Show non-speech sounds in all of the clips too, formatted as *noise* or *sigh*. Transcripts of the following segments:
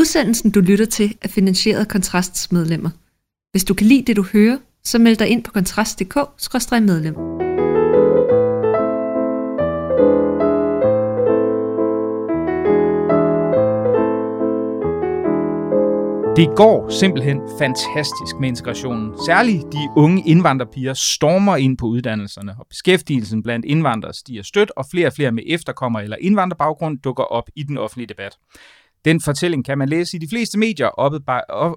Udsendelsen, du lytter til, er finansieret af Kontrasts medlemmer. Hvis du kan lide det, du hører, så meld dig ind på kontrast.dk-medlem. Det går simpelthen fantastisk med integrationen. Særligt de unge indvandrerpiger stormer ind på uddannelserne, og beskæftigelsen blandt indvandrere stiger stødt, og flere og flere med efterkommer eller indvandrerbaggrund dukker op i den offentlige debat. Den fortælling kan man læse i de fleste medier,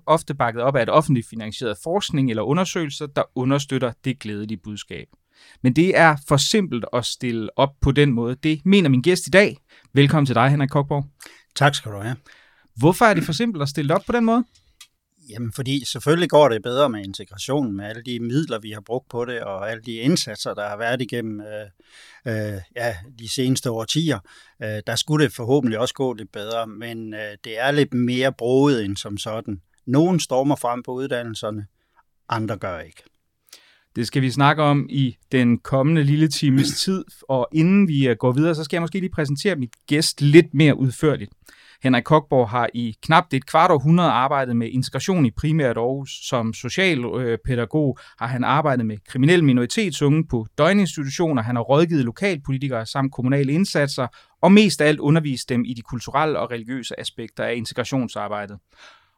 ofte bakket op af et offentligt finansieret forskning eller undersøgelser, der understøtter det glædelige budskab. Men det er for simpelt at stille op på den måde. Det mener min gæst i dag. Velkommen til dig, Henrik Kokborg. Tak skal du have. Hvorfor er det for simpelt at stille op på den måde? Jamen, fordi selvfølgelig går det bedre med integrationen, med alle de midler, vi har brugt på det, og alle de indsatser, der har været igennem øh, øh, ja, de seneste årtier. Øh, der skulle det forhåbentlig også gå lidt bedre, men øh, det er lidt mere broet end som sådan. Nogen stormer frem på uddannelserne, andre gør ikke. Det skal vi snakke om i den kommende lille times tid, og inden vi øh, går videre, så skal jeg måske lige præsentere mit gæst lidt mere udførligt. Henrik Kokborg har i knap et kvart århundrede arbejdet med integration i primært Aarhus. Som socialpædagog øh, har han arbejdet med kriminelle minoritetsunge på døgninstitutioner. Han har rådgivet lokalpolitikere samt kommunale indsatser, og mest af alt undervist dem i de kulturelle og religiøse aspekter af integrationsarbejdet.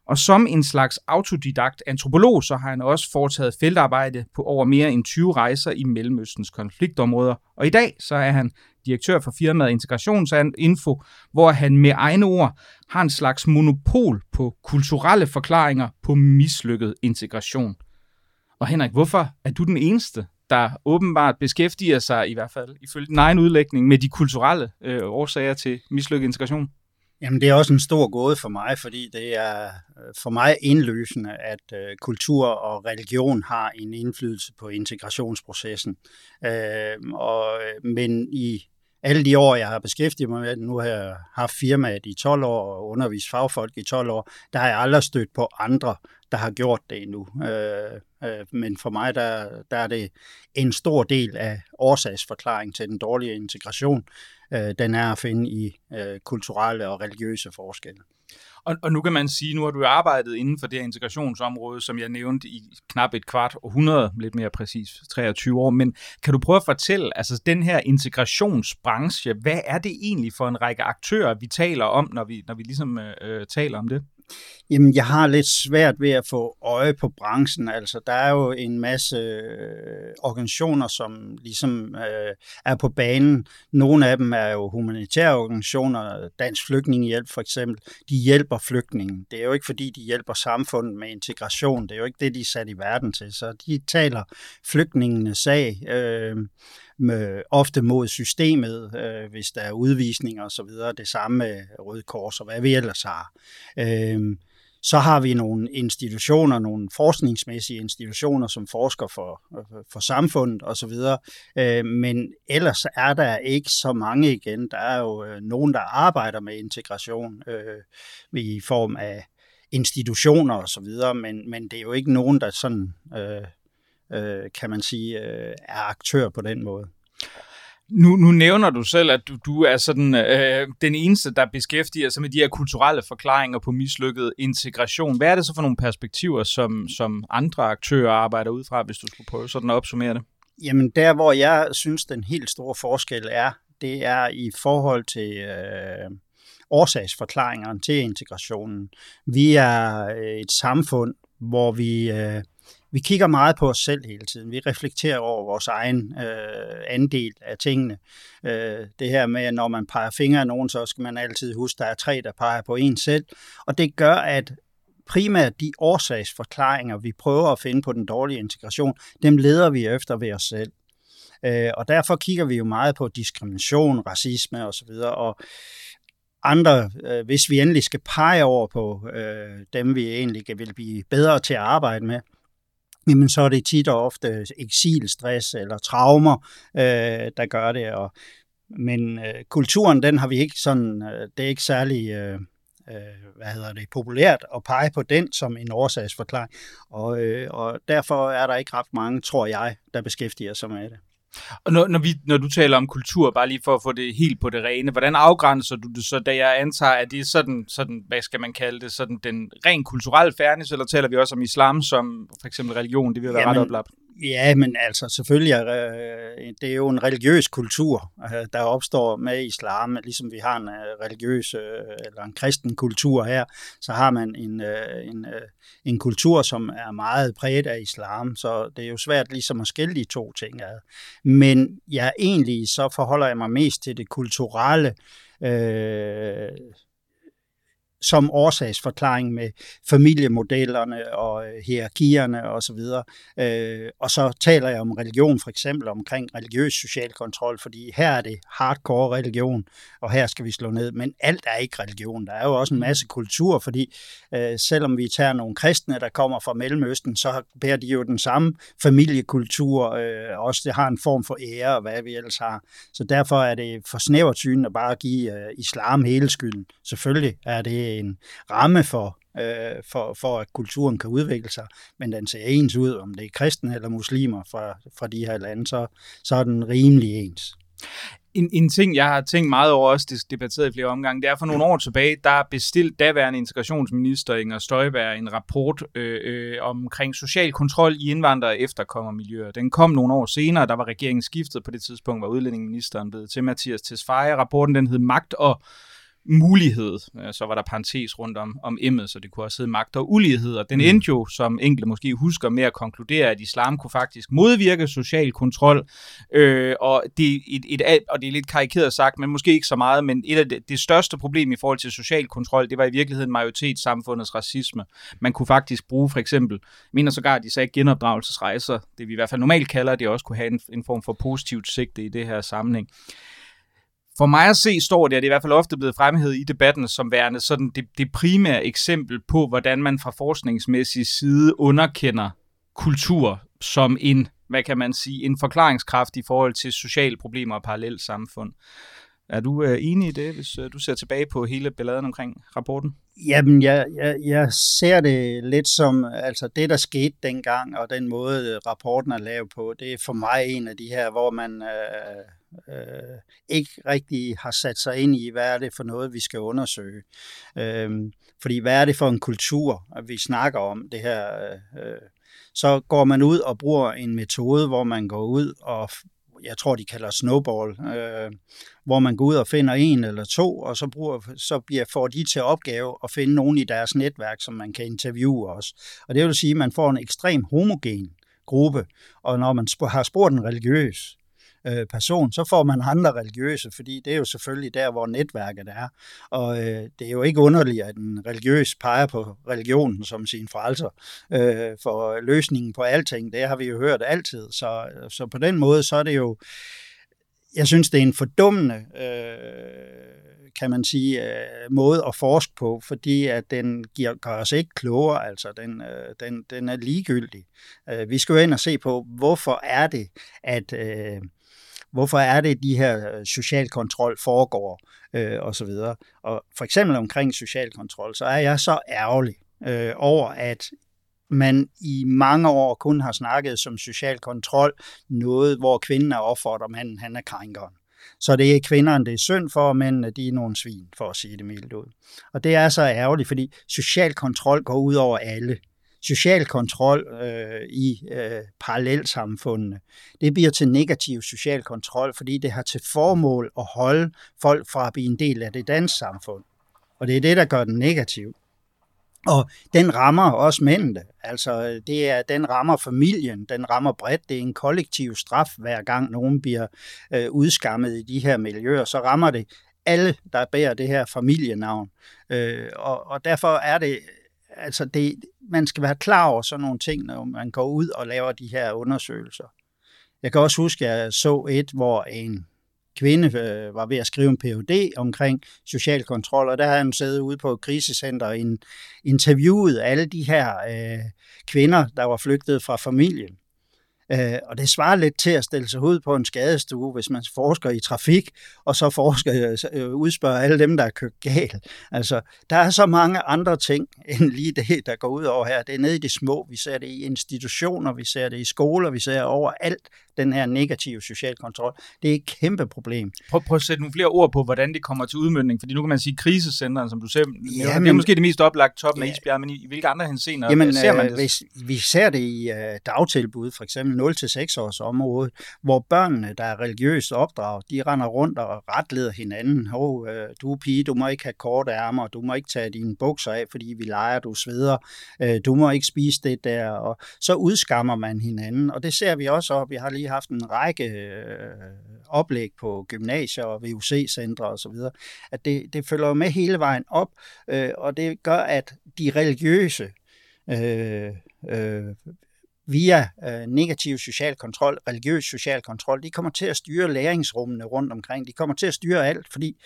Og som en slags autodidakt antropolog, så har han også foretaget feltarbejde på over mere end 20 rejser i Mellemøstens konfliktområder. Og i dag så er han direktør for firmaet Integrationsinfo, hvor han med egne ord har en slags monopol på kulturelle forklaringer på mislykket integration. Og Henrik, hvorfor er du den eneste, der åbenbart beskæftiger sig, i hvert fald ifølge din egen udlægning, med de kulturelle øh, årsager til mislykket integration? Jamen, det er også en stor gåde for mig, fordi det er øh, for mig indløsende, at øh, kultur og religion har en indflydelse på integrationsprocessen. Øh, og, øh, men i alle de år, jeg har beskæftiget mig med nu har jeg haft firmaet i 12 år og undervist fagfolk i 12 år, der har jeg aldrig stødt på andre, der har gjort det endnu. Øh, øh, men for mig, der, der er det en stor del af årsagsforklaringen til den dårlige integration, øh, den er at finde i øh, kulturelle og religiøse forskelle. Og, og nu kan man sige, nu har du arbejdet inden for det her integrationsområde, som jeg nævnte i knap et kvart århundrede, lidt mere præcis 23 år, men kan du prøve at fortælle, altså den her integrationsbranche, hvad er det egentlig for en række aktører, vi taler om, når vi, når vi ligesom øh, øh taler om det? Jamen, jeg har lidt svært ved at få øje på branchen. Altså, der er jo en masse øh, organisationer, som ligesom øh, er på banen. Nogle af dem er jo humanitære organisationer, Dansk Flygtningehjælp for eksempel. De hjælper flygtningen. Det er jo ikke, fordi de hjælper samfundet med integration. Det er jo ikke det, de er sat i verden til. Så de taler flygtningenes sag. Øh, med, ofte mod systemet, øh, hvis der er udvisninger osv. Det samme med Røde Kors og hvad vi ellers har. Øh, så har vi nogle institutioner, nogle forskningsmæssige institutioner, som forsker for, for samfundet osv. Øh, men ellers er der ikke så mange igen. Der er jo øh, nogen, der arbejder med integration øh, i form af institutioner osv., men, men det er jo ikke nogen, der sådan, øh, øh, kan man sige, øh, er aktør på den måde. Nu, nu nævner du selv, at du, du er sådan øh, den eneste, der beskæftiger sig med de her kulturelle forklaringer på mislykket integration. Hvad er det så for nogle perspektiver, som, som andre aktører arbejder ud fra, hvis du skulle prøve sådan at opsummere det? Jamen der, hvor jeg synes, den helt store forskel er, det er i forhold til øh, årsagsforklaringerne til integrationen. Vi er et samfund, hvor vi... Øh, vi kigger meget på os selv hele tiden. Vi reflekterer over vores egen øh, andel af tingene. Øh, det her med, at når man peger fingre af nogen, så skal man altid huske, at der er tre, der peger på en selv. Og det gør, at primært de årsagsforklaringer, vi prøver at finde på den dårlige integration, dem leder vi efter ved os selv. Øh, og derfor kigger vi jo meget på diskrimination, racisme osv., og andre, øh, hvis vi endelig skal pege over på øh, dem, vi egentlig vil blive bedre til at arbejde med, jamen så er det tit og ofte eksilstress eller traumer, øh, der gør det. Og, men øh, kulturen, den har vi ikke sådan, øh, det er ikke særlig, øh, øh, hvad hedder det, populært at pege på den som en årsagsforklaring. Og, øh, og derfor er der ikke ret mange, tror jeg, der beskæftiger sig med det. Og når, når, vi, når du taler om kultur, bare lige for at få det helt på det rene, hvordan afgrænser du det så, da jeg antager, at det er sådan, sådan, hvad skal man kalde det, sådan den rent kulturelle fairness, eller taler vi også om islam som for eksempel religion, det vil være Jamen, ret oplagt? Ja, men altså selvfølgelig er øh, det er jo en religiøs kultur, øh, der opstår med islam. Ligesom vi har en øh, religiøs øh, eller en kristen kultur her, så har man en, øh, en, øh, en kultur, som er meget præget af islam. Så det er jo svært ligesom at skille de to ting ad. Men ja, egentlig så forholder jeg mig mest til det kulturelle øh, som årsagsforklaring med familiemodellerne og øh, hierarkierne osv. Og, øh, og så taler jeg om religion for eksempel omkring religiøs social kontrol, fordi her er det hardcore religion, og her skal vi slå ned. Men alt er ikke religion. Der er jo også en masse kultur, fordi øh, selvom vi tager nogle kristne, der kommer fra Mellemøsten, så bærer de jo den samme familiekultur, øh, også det har en form for ære, og hvad vi ellers har. Så derfor er det for snævert syn at bare give øh, islam hele skylden. Selvfølgelig er det en ramme for, øh, for, for, at kulturen kan udvikle sig, men den ser ens ud, om det er kristne eller muslimer fra, fra de her lande, så, så er den rimelig ens. En, en ting, jeg har tænkt meget over, også debatteret i flere omgange, det er for nogle år tilbage, der bestilt daværende integrationsminister Inger Støjberg en rapport øh, øh, omkring social kontrol i indvandrere og efterkommermiljøer. Den kom nogle år senere, der var regeringen skiftet på det tidspunkt, var udlændingeministeren blevet til Mathias Tesfaye. Rapporten den hed Magt og mulighed. Så var der parentes rundt om, om emnet, så det kunne også hedde magt og ulighed. Og den mm. endte jo, som enkelte måske husker, med at konkludere, at islam kunne faktisk modvirke social kontrol. Øh, og, det, et, et, og det er lidt karikeret sagt, men måske ikke så meget, men et af det, det største problem i forhold til social kontrol, det var i virkeligheden majoritetssamfundets racisme. Man kunne faktisk bruge for eksempel, mener sågar, at de sagde genopdragelsesrejser, det vi i hvert fald normalt kalder, det også kunne have en, en form for positivt sigte i det her sammenhæng for mig at se står det, og det er i hvert fald ofte blevet fremhævet i debatten som værende sådan det, det primære eksempel på, hvordan man fra forskningsmæssig side underkender kultur som en, hvad kan man sige, en forklaringskraft i forhold til sociale problemer og parallelt samfund. Er du øh, enig i det, hvis øh, du ser tilbage på hele balladen omkring rapporten? Jamen, jeg, jeg, jeg ser det lidt som, altså det, der skete dengang, og den måde, øh, rapporten er lavet på, det er for mig en af de her, hvor man øh, øh, ikke rigtig har sat sig ind i, hvad er det for noget, vi skal undersøge. Øh, fordi hvad er det for en kultur, at vi snakker om det her? Øh, så går man ud og bruger en metode, hvor man går ud og jeg tror, de kalder snowball, øh, hvor man går ud og finder en eller to, og så, bruger, så bliver, får de til opgave at finde nogen i deres netværk, som man kan interviewe også. Og det vil sige, at man får en ekstrem homogen gruppe, og når man har spurgt en religiøs, øh, person, så får man andre religiøse, fordi det er jo selvfølgelig der, hvor netværket er. Og øh, det er jo ikke underligt, at en religiøs peger på religionen som sin frelser øh, for løsningen på alting. Det har vi jo hørt altid. Så, øh, så på den måde, så er det jo, jeg synes, det er en fordummende øh, kan man sige, øh, måde at forske på, fordi at den giver, gør os ikke klogere, altså den, øh, den, den er ligegyldig. Øh, vi skal jo ind og se på, hvorfor er det, at øh, Hvorfor er det, at de her øh, social kontrol foregår, øh, og så videre. Og for eksempel omkring social kontrol, så er jeg så ærgerlig øh, over, at man i mange år kun har snakket som social kontrol, noget, hvor kvinden er offeret, og manden han er krænkeren. Så det er kvinderne, det er synd for, og mændene, de er nogle svin, for at sige det mildt ud. Og det er så ærgerligt, fordi social kontrol går ud over alle social kontrol øh, i øh, parallelsamfundene, det bliver til negativ social kontrol, fordi det har til formål at holde folk fra at blive en del af det danske samfund. Og det er det, der gør den negativ. Og den rammer også mændene. Altså, det er, den rammer familien, den rammer bredt. Det er en kollektiv straf, hver gang nogen bliver øh, udskammet i de her miljøer. Så rammer det alle, der bærer det her familienavn. Øh, og, og derfor er det altså det, man skal være klar over sådan nogle ting, når man går ud og laver de her undersøgelser. Jeg kan også huske, at jeg så et, hvor en kvinde øh, var ved at skrive en Ph.D. omkring social kontrol, og der havde hun siddet ude på et krisecenter og interviewet alle de her øh, kvinder, der var flygtet fra familien. Øh, og det svarer lidt til at stille sig ud på en skadestue, hvis man forsker i trafik, og så forsker, øh, udspørger alle dem, der er kørt galt. Altså, der er så mange andre ting, *laughs* end lige det, der går ud over her. Det er nede i de små. Vi ser det i institutioner, vi ser det i skoler, vi ser overalt den her negative social kontrol. Det er et kæmpe problem. Prøv, prøv at sætte nogle flere ord på, hvordan det kommer til udmyndning, fordi nu kan man sige krisecenteren, som du ser, ja, det er måske det mest oplagt top med ja, isbjerg, men i, i hvilke andre henseender jamen, ser man øh, det? Hvis, vi ser det i uh, dagtilbud, for eksempel 0 til 6 års område, hvor børnene, der er religiøst opdraget, de render rundt og retleder hinanden. Oh, du er pige, du må ikke have korte ærmer, du må ikke tage dine bukser af, fordi vi leger, du sveder, øh, du må ikke spise det der, og så udskammer man hinanden, og det ser vi også op. Vi har lige haft en række øh, oplæg på gymnasier og VUC-centre osv., at det, det følger med hele vejen op, øh, og det gør, at de religiøse øh, øh, via øh, negativ social kontrol, religiøs social kontrol, de kommer til at styre læringsrummene rundt omkring. De kommer til at styre alt, fordi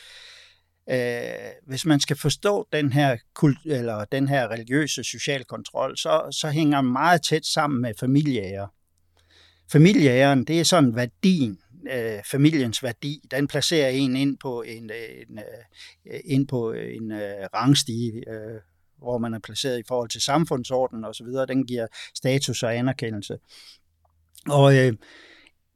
øh, hvis man skal forstå den her, kult, eller den her religiøse social kontrol, så, så hænger meget tæt sammen med familieære. Familieæren, det er sådan værdien, øh, familiens værdi, den placerer en ind på en, øh, en, en, ind på en øh, rangstige, øh, hvor man er placeret i forhold til samfundsordenen osv., den giver status og anerkendelse. Og øh,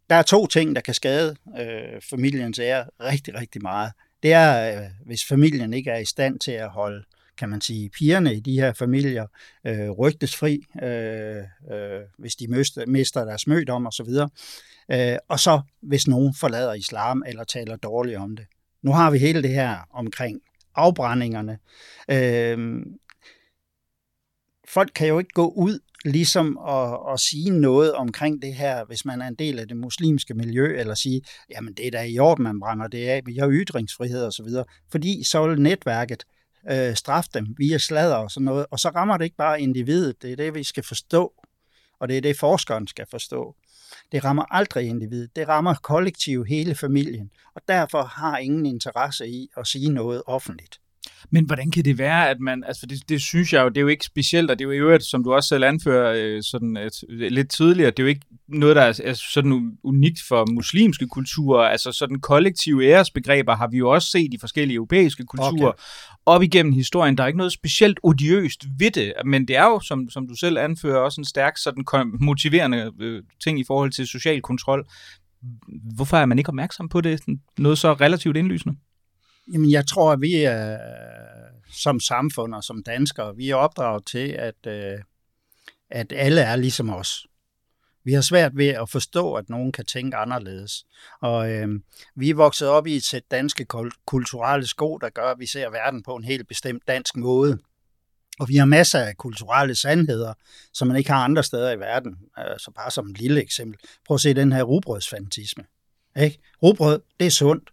der er to ting, der kan skade øh, familiens ære rigtig, rigtig meget. Det er, øh, hvis familien ikke er i stand til at holde kan man sige, pigerne i de her familier øh, rygtesfri, øh, øh, hvis de mister, mister deres mødom osv. Øh, og så hvis nogen forlader islam eller taler dårligt om det. Nu har vi hele det her omkring afbrændingerne. Øh, folk kan jo ikke gå ud ligesom at, at sige noget omkring det her, hvis man er en del af det muslimske miljø, eller sige, jamen det er da i orden, man brænder det af, vi har ytringsfrihed osv., fordi så vil netværket øh, straffe dem via sladder og sådan noget, og så rammer det ikke bare individet, det er det, vi skal forstå, og det er det, forskeren skal forstå. Det rammer aldrig individet, det rammer kollektiv hele familien, og derfor har ingen interesse i at sige noget offentligt. Men hvordan kan det være, at man, altså det, det synes jeg jo, det er jo ikke specielt, og det er jo i øvrigt, som du også selv anfører øh, sådan et, lidt tidligere, det er jo ikke noget, der er, er sådan unikt for muslimske kulturer, altså sådan kollektive æresbegreber har vi jo også set i forskellige europæiske kulturer, okay. op igennem historien, der er ikke noget specielt odiøst ved det, men det er jo, som, som du selv anfører, også en stærk sådan motiverende øh, ting i forhold til social kontrol. Hvorfor er man ikke opmærksom på det, noget så relativt indlysende? Jamen, jeg tror, at vi er, som samfund og som danskere, vi er opdraget til, at, øh, at alle er ligesom os. Vi har svært ved at forstå, at nogen kan tænke anderledes. Og øh, vi er vokset op i et sæt danske kulturelle sko, der gør, at vi ser verden på en helt bestemt dansk måde. Og vi har masser af kulturelle sandheder, som man ikke har andre steder i verden. Øh, så bare som et lille eksempel. Prøv at se den her rugbrødsfantisme. Ikke? Rugbrød, det er sundt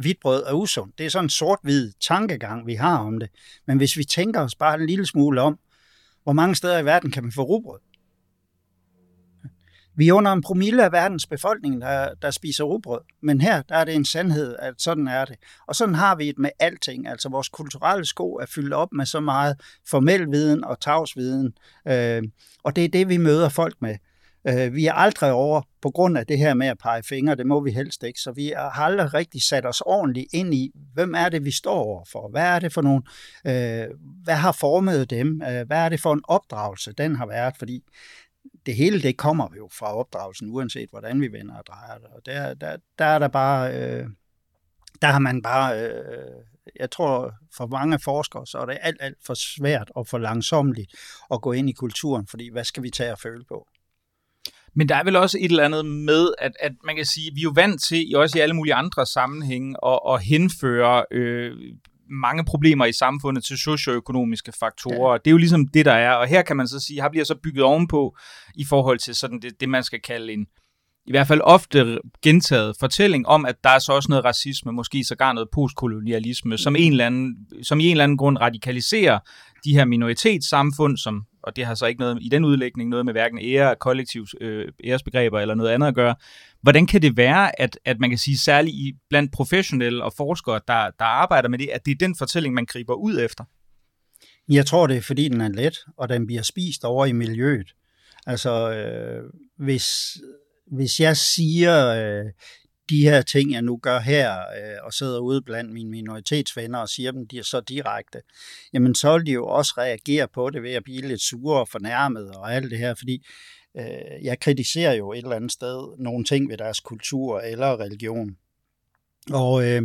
hvidt brød er usundt. Det er sådan en sort-hvid tankegang, vi har om det. Men hvis vi tænker os bare en lille smule om, hvor mange steder i verden kan man få rugbrød? Vi er under en promille af verdens befolkning, der, der spiser rugbrød. Men her der er det en sandhed, at sådan er det. Og sådan har vi det med alting. Altså vores kulturelle sko er fyldt op med så meget formel viden og tavsviden. Øh, og det er det, vi møder folk med. Øh, vi er aldrig over på grund af det her med at pege fingre, det må vi helst ikke, så vi har aldrig rigtig sat os ordentligt ind i, hvem er det, vi står over for? Hvad er det for nogle, øh, hvad har formet dem? Øh, hvad er det for en opdragelse, den har været? Fordi det hele, det kommer jo fra opdragelsen, uanset hvordan vi vender og drejer det. Og der, der, der er der bare, øh, der har man bare, øh, jeg tror for mange forskere, så er det alt, alt for svært og for langsomligt at gå ind i kulturen, fordi hvad skal vi tage og føle på? Men der er vel også et eller andet med, at, at man kan sige, vi er jo vant til, også i alle mulige andre sammenhænge, at, at henføre øh, mange problemer i samfundet til socioøkonomiske faktorer. Ja. Det er jo ligesom det, der er. Og her kan man så sige, her bliver så bygget ovenpå i forhold til sådan det, det man skal kalde en, i hvert fald ofte gentaget fortælling om, at der er så også noget racisme, måske sågar noget postkolonialisme, som, en eller anden, som i en eller anden grund radikaliserer de her minoritetssamfund, som og det har så ikke noget i den udlægning noget med hverken ære, kollektiv øh, æresbegreber eller noget andet at gøre. Hvordan kan det være, at, at man kan sige, særligt i, blandt professionelle og forskere, der, der arbejder med det, at det er den fortælling, man griber ud efter? Jeg tror, det er, fordi den er let, og den bliver spist over i miljøet. Altså, øh, hvis, hvis jeg siger øh, de her ting, jeg nu gør her, øh, og sidder ude blandt mine minoritetsvenner og siger dem de er så direkte, jamen så vil de jo også reagere på det ved at blive lidt sure og fornærmet og alt det her, fordi øh, jeg kritiserer jo et eller andet sted nogle ting ved deres kultur eller religion. Og, øh,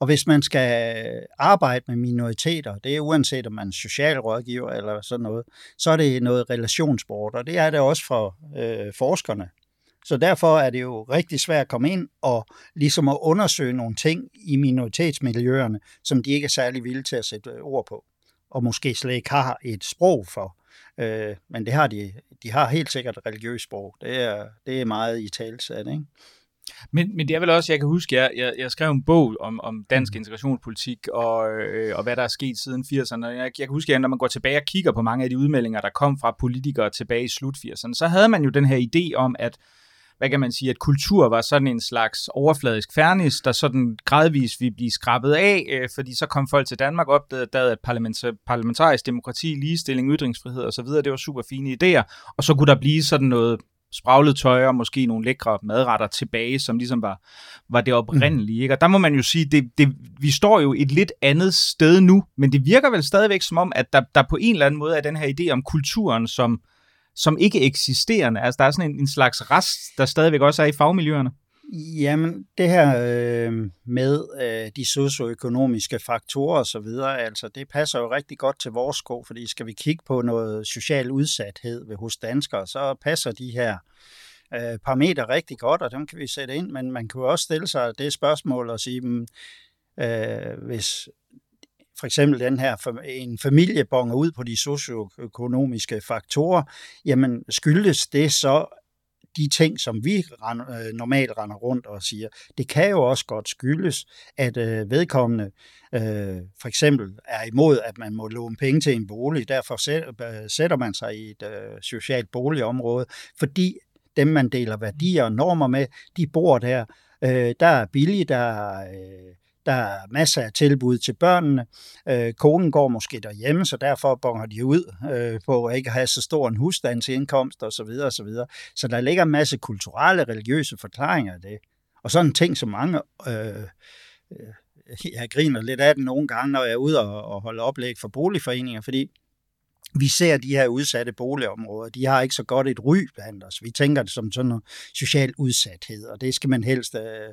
og hvis man skal arbejde med minoriteter, det er uanset om man er socialrådgiver eller sådan noget, så er det noget relationssport, og det er det også for øh, forskerne. Så derfor er det jo rigtig svært at komme ind og ligesom at undersøge nogle ting i minoritetsmiljøerne, som de ikke er særlig villige til at sætte ord på, og måske slet ikke har et sprog for. Øh, men det har de, de har helt sikkert et religiøst sprog. Det er, det er meget i talsat, ikke? Men, men det er vel også, jeg kan huske, jeg, jeg, jeg skrev en bog om, om dansk mm. integrationspolitik og, øh, og hvad der er sket siden 80'erne. Jeg, jeg kan huske, at når man går tilbage og kigger på mange af de udmeldinger, der kom fra politikere tilbage i slut 80'erne, så havde man jo den her idé om, at hvad kan man sige, at kultur var sådan en slags overfladisk fernis, der sådan gradvist ville blive skrabet af, øh, fordi så kom folk til Danmark op, der at parlamentarisk demokrati, ligestilling, ytringsfrihed osv., det var super fine idéer, og så kunne der blive sådan noget spraglet tøj og måske nogle lækre madretter tilbage, som ligesom var, var det oprindelige. Ikke? Og der må man jo sige, det, det, vi står jo et lidt andet sted nu, men det virker vel stadigvæk som om, at der, der på en eller anden måde er den her idé om kulturen som, som ikke eksisterende. Altså der er sådan en, en slags rest, der stadigvæk også er i fagmiljøerne. Jamen, det her øh, med øh, de socioøkonomiske faktorer og så videre, altså det passer jo rigtig godt til vores sko, fordi skal vi kigge på noget social udsathed ved hos danskere, så passer de her øh, parametre rigtig godt, og dem kan vi sætte ind, men man kan jo også stille sig det spørgsmål og sige, mm, øh, hvis for eksempel den her, en familie bonger ud på de socioøkonomiske faktorer, jamen skyldes det så de ting, som vi rend, øh, normalt render rundt og siger, det kan jo også godt skyldes, at øh, vedkommende øh, for eksempel er imod, at man må låne penge til en bolig, derfor øh, sætter man sig i et øh, socialt boligområde, fordi dem, man deler værdier og normer med, de bor der. Øh, der er billigt, der er... Øh, der er masser af tilbud til børnene. Øh, konen går måske derhjemme, så derfor bonger de ud øh, på at ikke have så stor en husstandsindkomst osv. Så, videre, og så, videre. så der ligger en masse kulturelle, religiøse forklaringer af det. Og sådan en ting, som mange... Øh, øh, jeg griner lidt af den nogle gange, når jeg er ude og, og holde oplæg for boligforeninger, fordi vi ser de her udsatte boligområder, de har ikke så godt et ry blandt os. Vi tænker det som sådan noget social udsathed, og det skal man helst øh,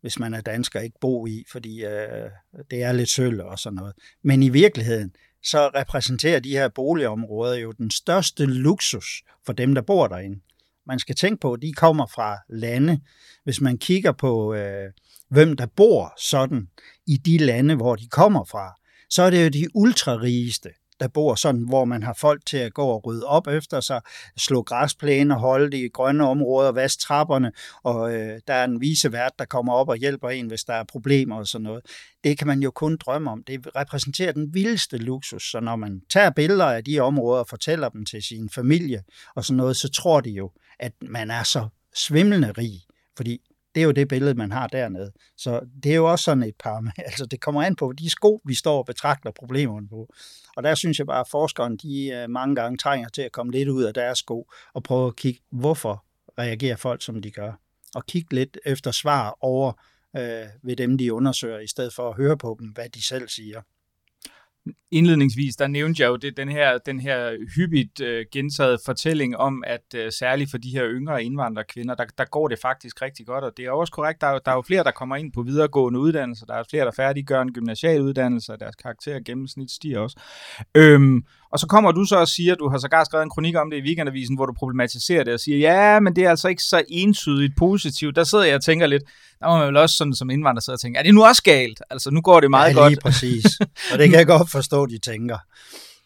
hvis man er dansker, ikke bo i, fordi øh, det er lidt sølv og sådan noget. Men i virkeligheden, så repræsenterer de her boligområder jo den største luksus for dem, der bor derinde. Man skal tænke på, at de kommer fra lande. Hvis man kigger på, øh, hvem der bor sådan i de lande, hvor de kommer fra, så er det jo de ultrarigeste, der bor sådan, hvor man har folk til at gå og rydde op efter sig, slå græsplæner, holde de grønne områder, vaske trapperne, og øh, der er en visevært, der kommer op og hjælper en, hvis der er problemer og sådan noget. Det kan man jo kun drømme om. Det repræsenterer den vildeste luksus, så når man tager billeder af de områder og fortæller dem til sin familie og sådan noget, så tror de jo, at man er så svimlende rig, fordi det er jo det billede, man har dernede. Så det er jo også sådan et par, *laughs* altså det kommer an på de sko, vi står og betragter problemerne på. Og der synes jeg bare, at forskerne, de øh, mange gange trænger til at komme lidt ud af deres sko og prøve at kigge, hvorfor reagerer folk, som de gør. Og kigge lidt efter svar over øh, ved dem, de undersøger, i stedet for at høre på dem, hvad de selv siger indledningsvis, der nævnte jeg jo det, den her, den her hyppigt øh, gentaget fortælling om, at øh, særligt for de her yngre indvandrerkvinder, der, der går det faktisk rigtig godt, og det er også korrekt, der er, der er jo flere, der kommer ind på videregående uddannelser, der er flere, der færdiggør en gymnasial uddannelse, og deres karakter gennemsnit stiger også. Øhm, og så kommer du så og siger, du har sågar skrevet en kronik om det i Weekendavisen, hvor du problematiserer det og siger, ja, men det er altså ikke så entydigt positivt. Der sidder jeg og tænker lidt, der må man vel også sådan som indvandrer sidde og tænke, er det nu også galt? Altså nu går det meget ja, lige godt. præcis. Og det kan jeg godt forstå, de tænker.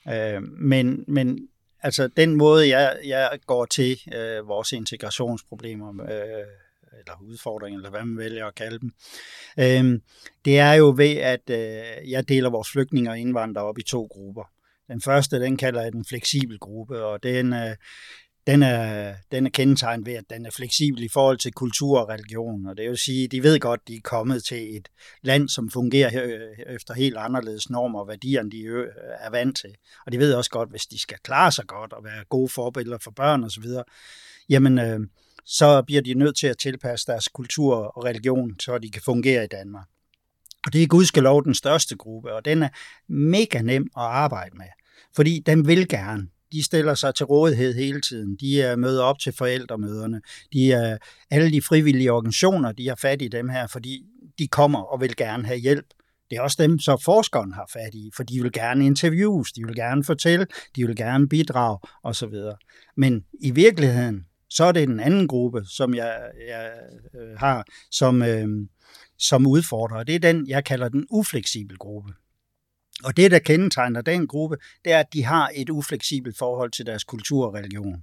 Øh, men, men altså den måde, jeg, jeg går til øh, vores integrationsproblemer, øh, eller udfordringer, eller hvad man vælger at kalde dem, øh, det er jo ved, at øh, jeg deler vores flygtninge og indvandrere op i to grupper. Den første, den kalder jeg den fleksibel gruppe, og den, øh, den er, den er kendetegnet ved, at den er fleksibel i forhold til kultur og religion. Og det vil sige, de ved godt, de er kommet til et land, som fungerer øh, efter helt anderledes normer og værdier, end de er vant til. Og de ved også godt, hvis de skal klare sig godt og være gode forbilleder for børn osv., jamen øh, så bliver de nødt til at tilpasse deres kultur og religion, så de kan fungere i Danmark. Og det er gudskelov den største gruppe, og den er mega nem at arbejde med, fordi den vil gerne de stiller sig til rådighed hele tiden. De er møder op til forældremøderne. De er, alle de frivillige organisationer, de har fat i dem her, fordi de kommer og vil gerne have hjælp. Det er også dem, som forskeren har fat i, for de vil gerne interviews, de vil gerne fortælle, de vil gerne bidrage osv. Men i virkeligheden, så er det den anden gruppe, som jeg, jeg øh, har, som, øh, som udfordrer. Det er den, jeg kalder den ufleksibel gruppe. Og det, der kendetegner den gruppe, det er, at de har et ufleksibelt forhold til deres kultur og religion.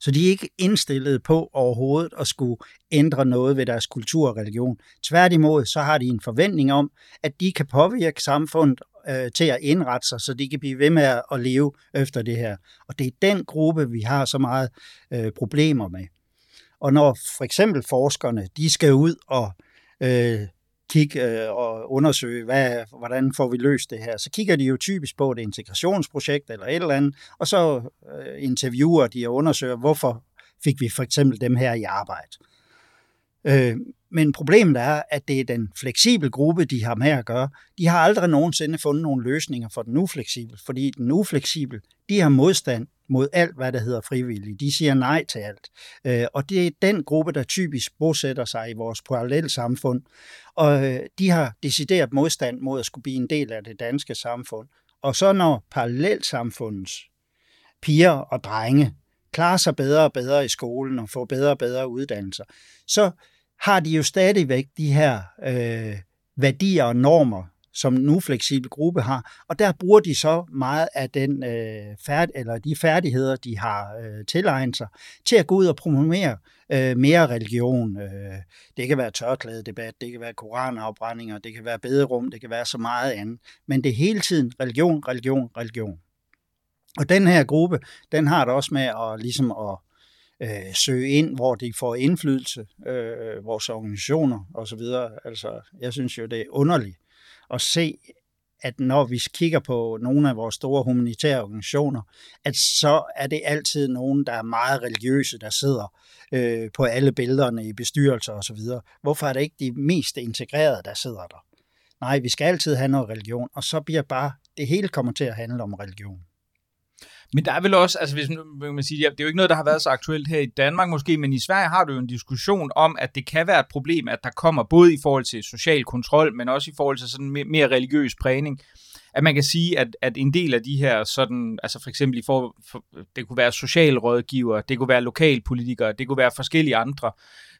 Så de er ikke indstillet på overhovedet at skulle ændre noget ved deres kultur og religion. Tværtimod, så har de en forventning om, at de kan påvirke samfundet øh, til at indrette sig, så de kan blive ved med at leve efter det her. Og det er den gruppe, vi har så meget øh, problemer med. Og når for eksempel forskerne, de skal ud og øh, kigge øh, og undersøge, hvad, hvordan får vi løst det her. Så kigger de jo typisk på et integrationsprojekt eller et eller andet, og så øh, interviewer de og undersøger, hvorfor fik vi for eksempel dem her i arbejde. Øh, men problemet er, at det er den fleksible gruppe, de har med at gøre. De har aldrig nogensinde fundet nogle løsninger for den ufleksible, fordi den ufleksible, de har modstand mod alt, hvad der hedder frivillige. De siger nej til alt. Øh, og det er den gruppe, der typisk bosætter sig i vores parallelle samfund. Og øh, de har decideret modstand mod at skulle blive en del af det danske samfund. Og så når parallelsamfundets piger og drenge klarer sig bedre og bedre i skolen og får bedre og bedre uddannelser, så har de jo stadigvæk de her øh, værdier og normer, som nu fleksibel gruppe har, og der bruger de så meget af den øh, færd, eller de færdigheder, de har øh, tilegnet sig, til at gå ud og promovere øh, mere religion. Øh, det kan være tørklædedebat, det kan være koranafbrændinger, det kan være bederum, det kan være så meget andet, men det er hele tiden religion, religion, religion. Og den her gruppe, den har det også med at, ligesom at øh, søge ind, hvor de får indflydelse, øh, vores organisationer osv. Altså, jeg synes jo, det er underligt at se, at når vi kigger på nogle af vores store humanitære organisationer, at så er det altid nogen, der er meget religiøse, der sidder øh, på alle billederne i bestyrelser osv. Hvorfor er det ikke de mest integrerede, der sidder der? Nej, vi skal altid have noget religion, og så bliver bare, det hele kommer til at handle om religion. Men der er vel også, altså hvis man sige, det er jo ikke noget, der har været så aktuelt her i Danmark måske, men i Sverige har du jo en diskussion om, at det kan være et problem, at der kommer både i forhold til social kontrol, men også i forhold til sådan mere, mere religiøs prægning, at man kan sige, at, at en del af de her sådan, altså for eksempel i for, for, det kunne være socialrådgiver, det kunne være lokalpolitikere, det kunne være forskellige andre,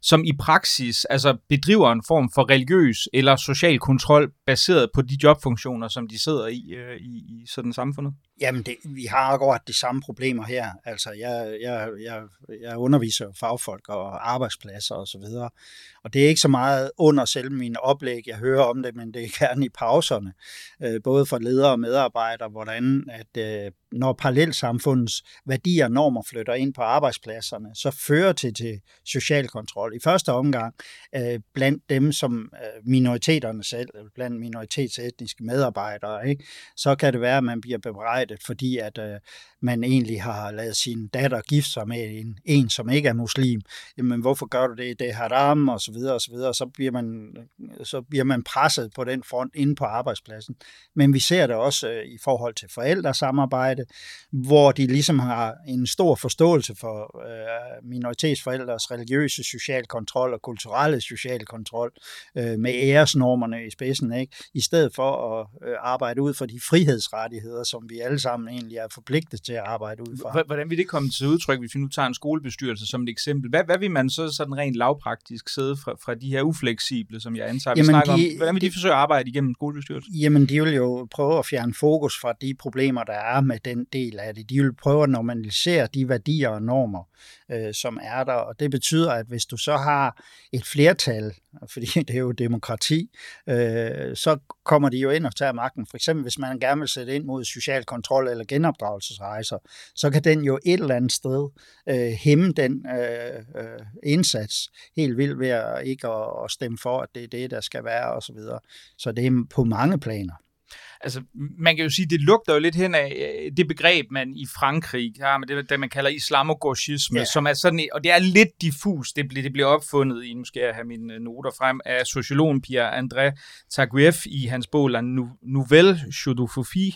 som i praksis altså bedriver en form for religiøs eller social kontrol baseret på de jobfunktioner, som de sidder i øh, i, i sådan samfundet? Jamen, det, vi har akkurat de samme problemer her. Altså, jeg, jeg, jeg, jeg underviser fagfolk og arbejdspladser osv., og, så videre. og det er ikke så meget under selv mine oplæg, jeg hører om det, men det er gerne i pauserne, øh, både for ledere og medarbejdere, hvordan at øh, når parallelsamfundets værdier og normer flytter ind på arbejdspladserne, så fører det til social kontrol. I første omgang øh, blandt dem, som øh, minoriteterne selv, blandt minoritetsetniske medarbejdere, ikke? så kan det være, at man bliver bebrejdet, fordi at øh, man egentlig har lavet sin datter gifte sig med en, en, som ikke er muslim. Jamen, hvorfor gør du det? Det er haram, og så videre, og så videre. Så bliver man, så bliver man presset på den front inde på arbejdspladsen. Men vi ser det også øh, i forhold til forældresamarbejde, hvor de ligesom har en stor forståelse for øh, minoritetsforældres religiøse social kontrol og kulturelle social kontrol øh, med æresnormerne i spidsen, ikke? i stedet for at øh, arbejde ud for de frihedsrettigheder, som vi alle sammen egentlig er forpligtet til at arbejde ud fra. Hvordan vil det komme til udtryk, hvis vi nu tager en skolebestyrelse som et eksempel? Hvad, hvad vil man så sådan rent lavpraktisk sidde fra, fra de her ufleksible, som jeg antager, vi jamen snakker de, om? Hvordan vil de forsøge at arbejde igennem skolebestyrelsen? Jamen, de vil jo prøve at fjerne fokus fra de problemer, der er med den del af det. De vil prøve at normalisere de værdier og normer, øh, som er der, og det betyder, at hvis du så har et flertal, fordi *laughs* det er jo demokrati, øh, så kommer de jo ind og tager magten. For eksempel, hvis man gerne vil sætte ind mod social kontrol eller genopdragelsesrejser, så kan den jo et eller andet sted øh, hæmme den øh, øh, indsats helt vildt ved at ikke at, at stemme for, at det er det, der skal være osv. Så, videre. så det er på mange planer altså, man kan jo sige, det lugter jo lidt hen af øh, det begreb, man i Frankrig har med det, det man kalder islamogorgisme, yeah. som er sådan, og det er lidt diffus, det, bliver, det bliver opfundet i, nu skal jeg have mine noter frem, af sociologen Pierre-André Taguieff i hans bog La Nouvelle Chodophobie,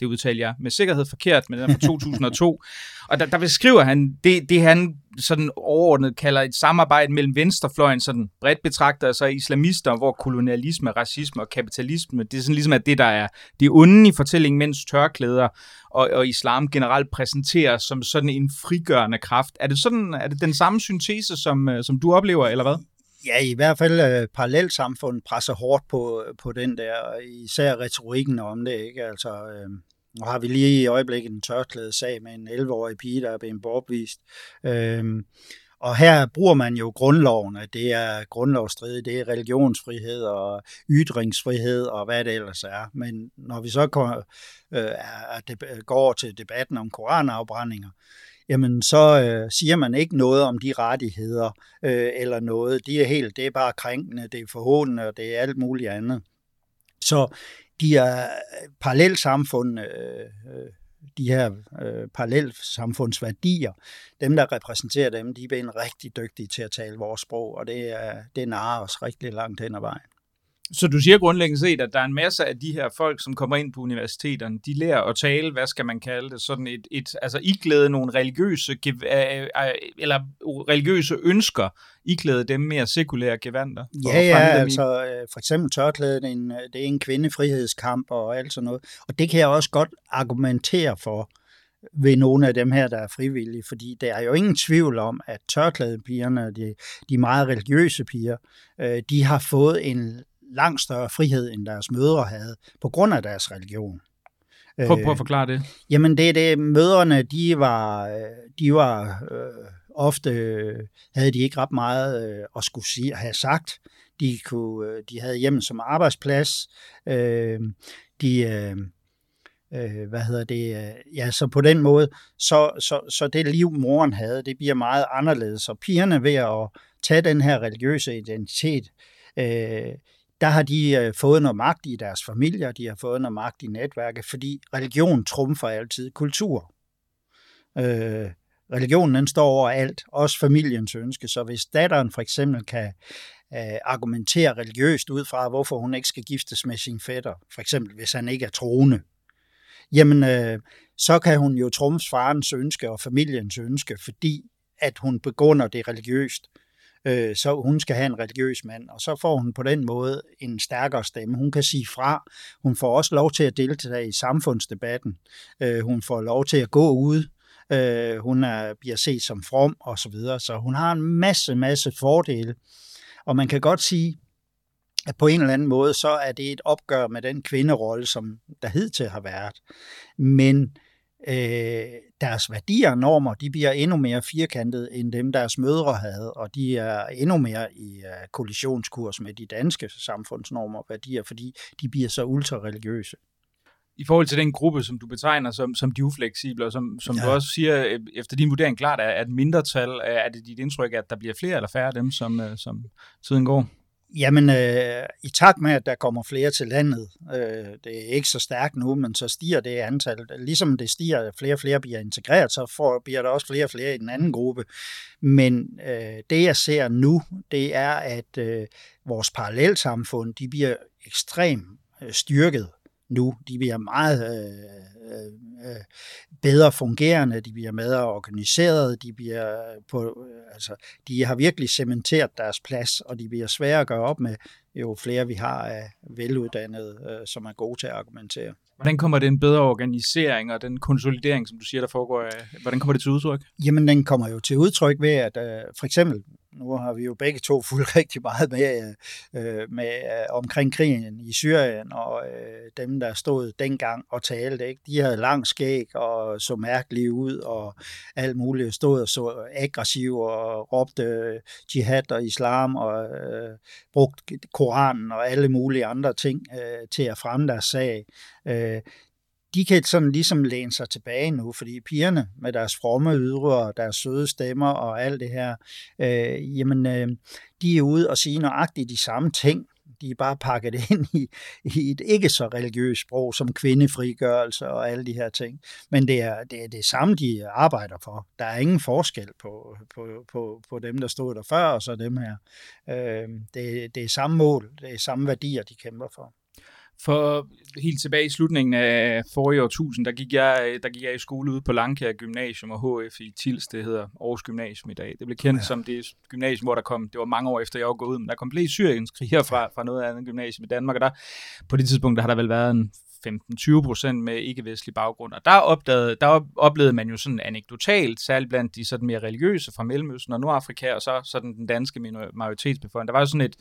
det udtaler jeg med sikkerhed forkert, men den er fra 2002. og der, der beskriver han det, det, han sådan overordnet kalder et samarbejde mellem venstrefløjen, sådan bredt betragter så islamister, hvor kolonialisme, racisme og kapitalisme, det er sådan ligesom at det, der er det onde i fortællingen, mens tørklæder og, og islam generelt præsenteres som sådan en frigørende kraft. Er det, sådan, er det den samme syntese, som, øh, som du oplever, eller hvad? Ja, i hvert fald øh, uh, parallelt samfund presser hårdt på, øh, på den der, især retorikken om det, ikke? Altså, øh, nu har vi lige i øjeblikket en tørklæde sag med en 11-årig pige, der er blevet bortvist. Øh, og her bruger man jo grundloven, at det er grundlovsstridigt, det er religionsfrihed og ytringsfrihed og hvad det ellers er. Men når vi så går, øh, øh går over til debatten om koranafbrændinger, jamen så øh, siger man ikke noget om de rettigheder øh, eller noget. De er helt, det er bare krænkende, det er forhåndende, og det er alt muligt andet. Så de er øh, parallelsamfund, øh, øh, de her øh, parallelsamfundsværdier, dem der repræsenterer dem, de er blevet rigtig dygtige til at tale vores sprog, og det, er, det narer os rigtig langt hen ad vejen. Så du siger grundlæggende set, at der er en masse af de her folk, som kommer ind på universiteterne, de lærer at tale, hvad skal man kalde det, sådan et, et altså iklæde nogle religiøse, eller religiøse ønsker, iklæde dem mere sekulære gevanter? Ja, ja, altså øh, for eksempel tørklæde, det er, en, det er en kvindefrihedskamp og alt sådan noget, og det kan jeg også godt argumentere for ved nogle af dem her, der er frivillige, fordi der er jo ingen tvivl om, at tørklædepigerne, de, de meget religiøse piger, øh, de har fået en langt større frihed, end deres mødre havde, på grund af deres religion. Prøv, prøv at øh, forklare det. Jamen det er det, mødrene, de var, de var øh, ofte, havde de ikke ret meget øh, at skulle sige, have sagt. De, kunne, øh, de havde hjemme som arbejdsplads. Øh, de, øh, øh, hvad hedder det, ja, så på den måde, så, så, så det liv, moren havde, det bliver meget anderledes. Og pigerne ved at tage den her religiøse identitet, øh, der har de øh, fået noget magt i deres familier, de har fået noget magt i netværket, fordi religion trumfer altid kultur. Øh, religionen den står over alt, også familiens ønske, så hvis datteren for eksempel kan øh, argumentere religiøst ud fra, hvorfor hun ikke skal giftes med sin fætter, for eksempel hvis han ikke er troende, jamen øh, så kan hun jo trumfe farens ønske og familiens ønske, fordi at hun begynder det religiøst øh, så hun skal have en religiøs mand, og så får hun på den måde en stærkere stemme. Hun kan sige fra. Hun får også lov til at deltage i samfundsdebatten. Øh, hun får lov til at gå ud. Øh, hun er, bliver set som from og så videre. Så hun har en masse, masse fordele. Og man kan godt sige, at på en eller anden måde, så er det et opgør med den kvinderolle, som der hidtil har været. Men øh, deres værdier og normer, de bliver endnu mere firkantede, end dem deres mødre havde, og de er endnu mere i uh, kollisionskurs med de danske samfundsnormer og værdier, fordi de bliver så ultrareligiøse. I forhold til den gruppe, som du betegner som, som de ufleksible, og som, som ja. du også siger, øh, efter din vurdering klart er, at mindretal, er det dit indtryk, at der bliver flere eller færre af dem, som, øh, som tiden går? Jamen, øh, i takt med, at der kommer flere til landet, øh, det er ikke så stærkt nu, men så stiger det antal. Ligesom det stiger, at flere og flere bliver integreret, så får, bliver der også flere og flere i den anden gruppe. Men øh, det, jeg ser nu, det er, at øh, vores parallelsamfund, de bliver ekstremt øh, styrket nu. De bliver meget øh, øh, bedre fungerende, de bliver mere organiseret, de, bliver på, øh, altså, de har virkelig cementeret deres plads, og de bliver svære at gøre op med, jo flere vi har af veluddannede, øh, som er gode til at argumentere. Hvordan kommer den bedre organisering og den konsolidering, som du siger, der foregår, hvordan kommer det til udtryk? Jamen, den kommer jo til udtryk ved, at øh, for eksempel nu har vi jo begge to fulgt *laughs* rigtig meget med, øh, øh, med øh, omkring krigen i Syrien, og øh, dem, der stod dengang og talte, ikke? de havde lang skæg og så mærkelige ud, og alt muligt stod og så aggressiv og råbte øh, jihad og islam, og øh, brugte Koranen og alle mulige andre ting øh, til at fremme deres sag. Øh, de kan sådan ligesom læne sig tilbage nu, fordi pigerne med deres fromme ydre og deres søde stemmer og alt det her, øh, jamen, øh, de er ude og sige nøjagtigt de samme ting. De er bare pakket *laughs* ind i, i et ikke så religiøst sprog som kvindefrigørelse og alle de her ting. Men det er det, er det samme, de arbejder for. Der er ingen forskel på, på, på, på dem, der stod der før, og så dem her. Øh, det, det er samme mål, det er samme værdier, de kæmper for. For helt tilbage i slutningen af forrige årtusind, der gik jeg, der gik jeg i skole ude på Langkær Gymnasium og HF i Tils, det hedder Aarhus Gymnasium i dag. Det blev kendt ja. som det gymnasium, hvor der kom, det var mange år efter jeg var gået ud, men der kom flere syriens kriger fra, fra noget andet gymnasium i Danmark, og der, på det tidspunkt, der har der vel været en 15-20 procent med ikke-vestlig baggrund. Og der, opdagede, der oplevede man jo sådan anekdotalt, særligt blandt de sådan mere religiøse fra Mellemøsten og Nordafrika, og så sådan den danske majoritetsbefolkning. Der var jo sådan et,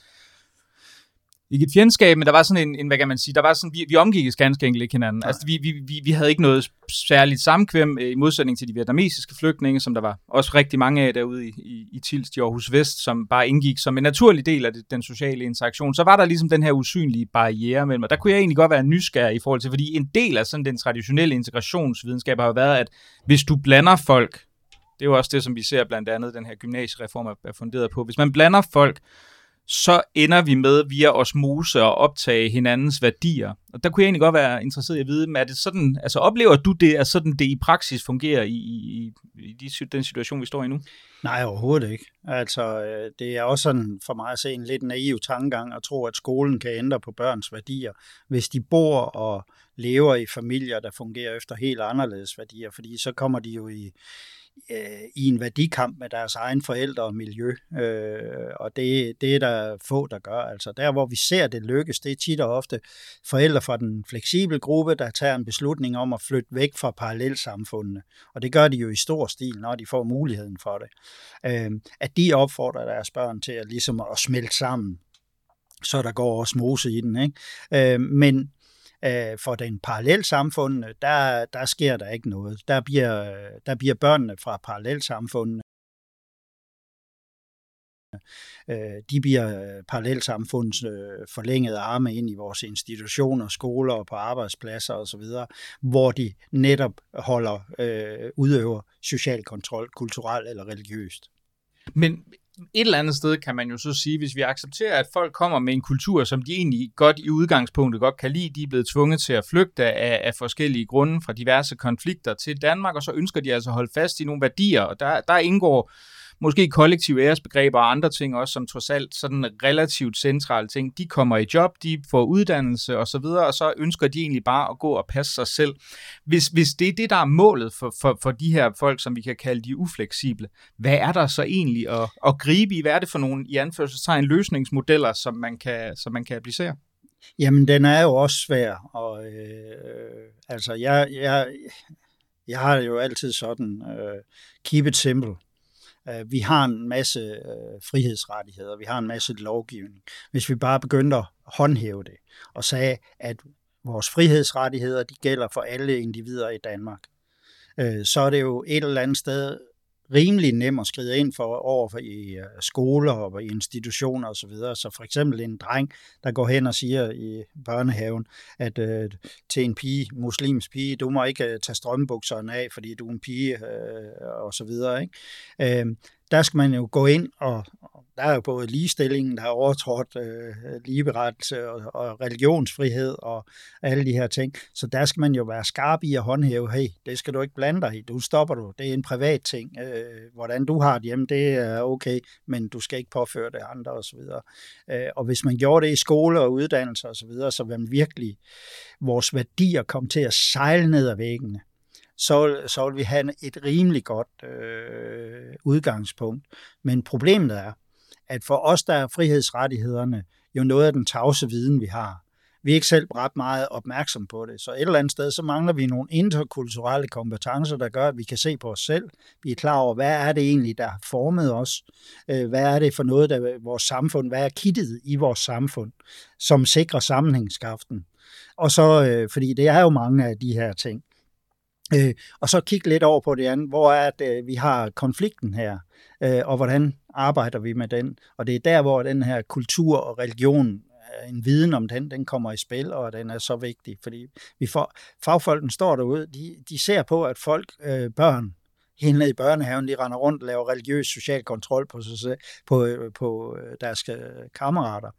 ikke et fjendskab, men der var sådan en, en hvad kan man sige, der var sådan, vi, vi omgik ganske enkelt ikke hinanden. Nej. Altså, vi, vi, vi, vi havde ikke noget særligt samkvem øh, i modsætning til de vietnamesiske flygtninge, som der var også rigtig mange af derude i, i, i Tilst i Aarhus Vest, som bare indgik som en naturlig del af det, den sociale interaktion. Så var der ligesom den her usynlige barriere mellem, og der kunne jeg egentlig godt være nysgerrig i forhold til, fordi en del af sådan den traditionelle integrationsvidenskab har jo været, at hvis du blander folk, det er jo også det, som vi ser blandt andet, den her gymnasiereform er funderet på, hvis man blander folk, så ender vi med via osmose at optage hinandens værdier. Og der kunne jeg egentlig godt være interesseret i at vide, er det sådan, altså oplever du det, at sådan det i praksis fungerer i, i, i de, den situation, vi står i nu? Nej, overhovedet ikke. Altså, øh, det er også sådan for mig at se en lidt naiv tankegang at tro, at skolen kan ændre på børns værdier, hvis de bor og lever i familier, der fungerer efter helt anderledes værdier, fordi så kommer de jo i, øh, i en værdikamp med deres egen forældre og miljø, øh, og det, det er der få, der gør. Altså der, hvor vi ser det lykkes, det er tit og ofte forældre fra den fleksible gruppe, der tager en beslutning om at flytte væk fra parallelsamfundene, og det gør de jo i stor stil, når de får muligheden for det. Øh, at de opfordrer deres børn til at, ligesom at smelte sammen, så der går osmose i den. Ikke? Øh, men Øh, for den parallelsamfund, der, der sker der ikke noget. Der bliver, der bliver børnene fra parallelsamfundene øh, de bliver øh, parallelsamfundets øh, forlængede arme ind i vores institutioner, skoler og på arbejdspladser osv., hvor de netop holder, øh, udøver social kontrol, kulturelt eller religiøst. Men et eller andet sted kan man jo så sige, hvis vi accepterer, at folk kommer med en kultur, som de egentlig godt i udgangspunktet godt kan lide, de er blevet tvunget til at flygte af, af forskellige grunde fra diverse konflikter til Danmark, og så ønsker de altså at holde fast i nogle værdier, og der, der indgår måske kollektive æresbegreber og andre ting også, som trods alt sådan relativt centrale ting. De kommer i job, de får uddannelse og så videre, og så ønsker de egentlig bare at gå og passe sig selv. Hvis, hvis det er det, der er målet for, for, for de her folk, som vi kan kalde de ufleksible, hvad er der så egentlig at, at gribe i? Hvad er det for nogle, i anførselstegn, løsningsmodeller, som man kan, som man kan applicere? Jamen, den er jo også svær, og øh, altså, jeg, jeg, jeg har jo altid sådan, øh, keep it simple. Øh, vi har en masse øh, frihedsrettigheder, vi har en masse lovgivning. Hvis vi bare begyndte at håndhæve det og sagde, at vores frihedsrettigheder de gælder for alle individer i Danmark, øh, så er det jo et eller andet sted rimelig nem at skride ind for over for i øh, skoler og i institutioner osv. Så, så for eksempel en dreng, der går hen og siger i børnehaven, at øh, til en pige, muslims pige, du må ikke øh, tage strømbukserne af, fordi du er en pige øh, og så videre. Ikke? Øh, der skal man jo gå ind og, der er jo både ligestillingen, der er overtrådt øh, ligeberettelse og, og religionsfrihed og alle de her ting. Så der skal man jo være skarp i at håndhæve, hey, det skal du ikke blande dig i, du stopper du, det er en privat ting. Øh, hvordan du har det hjemme, det er okay, men du skal ikke påføre det andre osv. Øh, og hvis man gjorde det i skole og uddannelse osv., så, videre, så vil man virkelig vores værdier komme til at sejle ned ad væggene så, så vil vi have et rimelig godt øh, udgangspunkt. Men problemet er, at for os, der er frihedsrettighederne jo noget af den tavse viden, vi har. Vi er ikke selv ret meget opmærksom på det. Så et eller andet sted, så mangler vi nogle interkulturelle kompetencer, der gør, at vi kan se på os selv. Vi er klar over, hvad er det egentlig, der har formet os? Øh, hvad er det for noget, der vores samfund, hvad er kittet i vores samfund, som sikrer sammenhængskraften? Og så, øh, fordi det er jo mange af de her ting. Øh, og så kigge lidt over på det andet. Hvor er det, vi har konflikten her? Øh, og hvordan arbejder vi med den? Og det er der, hvor den her kultur og religion øh, en viden om den, den kommer i spil, og den er så vigtig, fordi vi får, fagfolken står derude, de, de ser på, at folk, øh, børn, helt ned i børnehaven, de render rundt og laver religiøs social kontrol på, sig, på, øh, på øh, deres kammerater.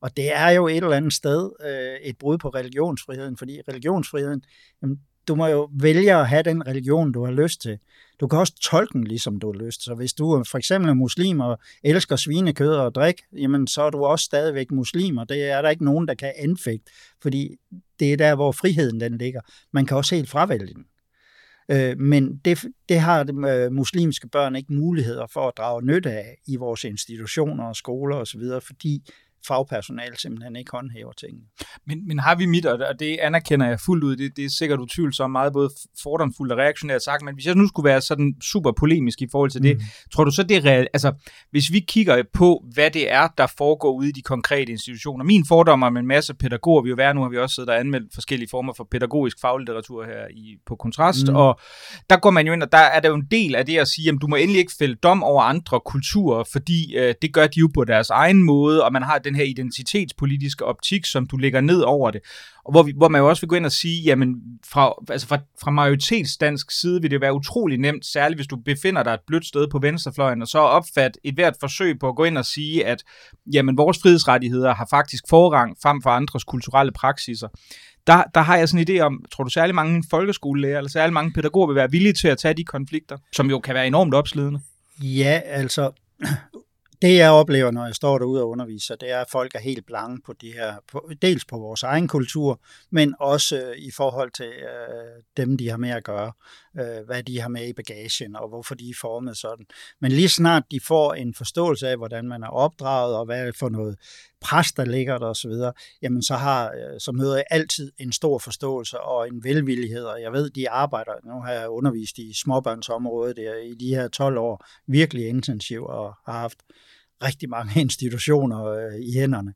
Og det er jo et eller andet sted øh, et brud på religionsfriheden, fordi religionsfriheden, jamen, du må jo vælge at have den religion, du har lyst til. Du kan også tolke den, ligesom du har lyst. Så hvis du for eksempel er muslim og elsker svinekød og drik, jamen så er du også stadigvæk muslim, og det er der ikke nogen, der kan anfægte, fordi det er der, hvor friheden den ligger. Man kan også helt fravælge den. Øh, men det, det har de øh, muslimske børn ikke muligheder for at drage nytte af i vores institutioner og skoler osv., fordi fagpersonale simpelthen ikke håndhæver tingene. Men, men har vi mit, og det anerkender jeg fuldt ud, det, det er sikkert utvivlsomt meget både fordomsfuldt og reaktionært sagt, men hvis jeg nu skulle være sådan super polemisk i forhold til det, mm. tror du så det er reelt, altså hvis vi kigger på, hvad det er, der foregår ude i de konkrete institutioner, min fordom om en masse pædagoger, vi jo være, nu har vi også siddet og anmeldt forskellige former for pædagogisk faglitteratur her i, på kontrast, mm. og der går man jo ind, og der er der jo en del af det at sige, at du må endelig ikke fælde dom over andre kulturer, fordi øh, det gør de jo på deres egen måde, og man har den her identitetspolitiske optik, som du lægger ned over det. Og hvor, vi, hvor man jo også vil gå ind og sige, jamen fra, altså fra, fra majoritetsdansk side vil det være utrolig nemt, særligt hvis du befinder dig et blødt sted på venstrefløjen, og så opfat et hvert forsøg på at gå ind og sige, at jamen vores frihedsrettigheder har faktisk forrang frem for andres kulturelle praksiser. Der, der har jeg sådan en idé om, tror du særlig mange folkeskolelærer eller særlig mange pædagoger vil være villige til at tage de konflikter, som jo kan være enormt opslidende? Ja, altså det jeg oplever, når jeg står derude og underviser, det er, at folk er helt blange på de her, på, dels på vores egen kultur, men også øh, i forhold til øh, dem, de har med at gøre, øh, hvad de har med i bagagen, og hvorfor de er formet sådan. Men lige snart de får en forståelse af, hvordan man er opdraget, og hvad for noget pres, der ligger der osv., jamen så, har, så møder jeg altid en stor forståelse og en velvillighed, og jeg ved, de arbejder, nu har jeg undervist i småbørnsområdet der, i de her 12 år, virkelig intensivt og har haft rigtig mange *laughs* institutioner øh, i hænderne.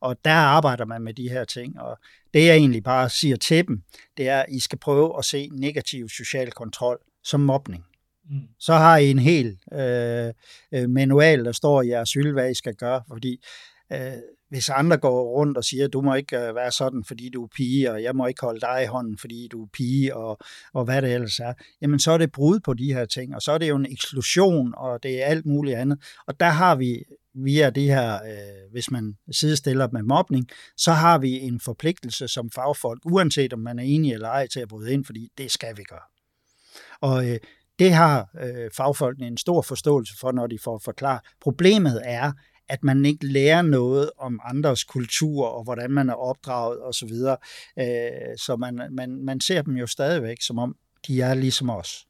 Og der arbejder man med de her ting, og det jeg egentlig bare siger til dem, det er, at I skal prøve at se negativ social kontrol som mobning. Mm. Så har I en hel øh, øh manual, der står i jeres hylde, hvad I skal gøre, fordi øh, hvis andre går rundt og siger, du må ikke øh, være sådan, fordi du er pige, og jeg må ikke holde dig i hånden, fordi du er pige, og, og hvad det ellers er, jamen så er det brud på de her ting, og så er det jo en eksklusion, og det er alt muligt andet. Og der har vi via det her, øh, hvis man sidestiller med mobning, så har vi en forpligtelse som fagfolk, uanset om man er enig eller ej, til at bryde ind, fordi det skal vi gøre. Og øh, det har øh, fagfolkene en stor forståelse for, når de får forklaret. Problemet er, at man ikke lærer noget om andres kultur og hvordan man er opdraget osv. Så, øh, så man, man, man ser dem jo stadigvæk som om, de er ligesom os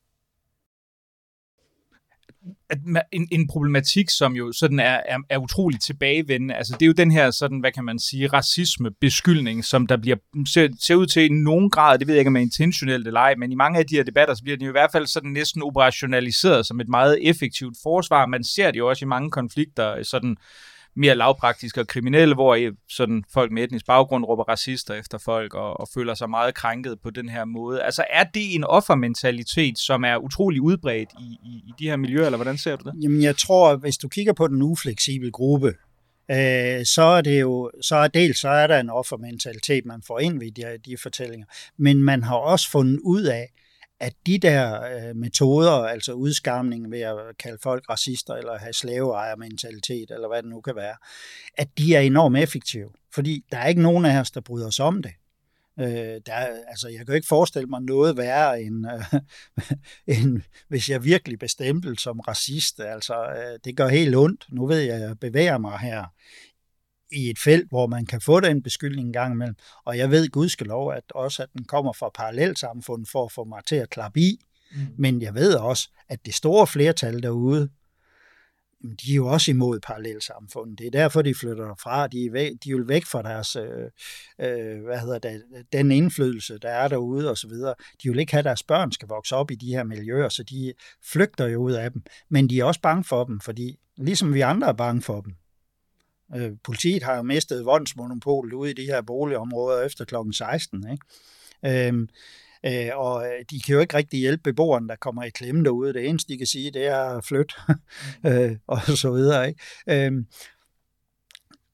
at en, en problematik, som jo sådan er, er, er utroligt tilbagevendende, altså det er jo den her sådan, hvad kan man sige, racisme, beskyldning, som der bliver, ser, ser ud til i nogen grad, det ved jeg ikke om er intentionelt eller ej, men i mange af de her debatter, så bliver det jo i hvert fald sådan næsten operationaliseret som et meget effektivt forsvar. Man ser det jo også i mange konflikter, sådan mere lavpraktiske og kriminelle, hvor sådan folk med etnisk baggrund råber racister efter folk og, og føler sig meget krænket på den her måde. Altså er det en offermentalitet, som er utrolig udbredt i, i, i de her miljøer, eller hvordan ser du det? Jamen jeg tror, hvis du kigger på den ufleksible gruppe, øh, så er det jo, så er dels så er der en offermentalitet, man får ind ved de, de fortællinger, men man har også fundet ud af, at de der øh, metoder, altså udskamning ved at kalde folk racister eller have slaveejermentalitet eller hvad det nu kan være, at de er enormt effektive. Fordi der er ikke nogen af os, der bryder os om det. Øh, der altså, jeg kan jo ikke forestille mig noget værre, end, øh, *laughs* end hvis jeg virkelig bestempel som racist. Altså, øh, det gør helt ondt. Nu ved jeg, at jeg bevæger mig her i et felt, hvor man kan få den beskyldning en gang imellem. Og jeg ved gudskelov, at også at den kommer fra parallelsamfundet for at få mig til at klappe i. Mm. Men jeg ved også, at det store flertal derude, de er jo også imod parallelsamfundet. Det er derfor, de flytter fra. De, er væk, de vil væk fra deres, øh, øh, hvad hedder det, den indflydelse, der er derude og så videre. De vil ikke have, at deres børn skal vokse op i de her miljøer, så de flygter jo ud af dem. Men de er også bange for dem, fordi ligesom vi andre er bange for dem. Øh, politiet har jo mistet voldsmonopolet ude i de her boligområder efter kl. 16. Ikke? Øh, Øh, og øh, de kan jo ikke rigtig hjælpe beboerne, der kommer i klemme derude. Det eneste, de kan sige, det er flyt, *laughs* øh, og så videre. Ikke? Øh,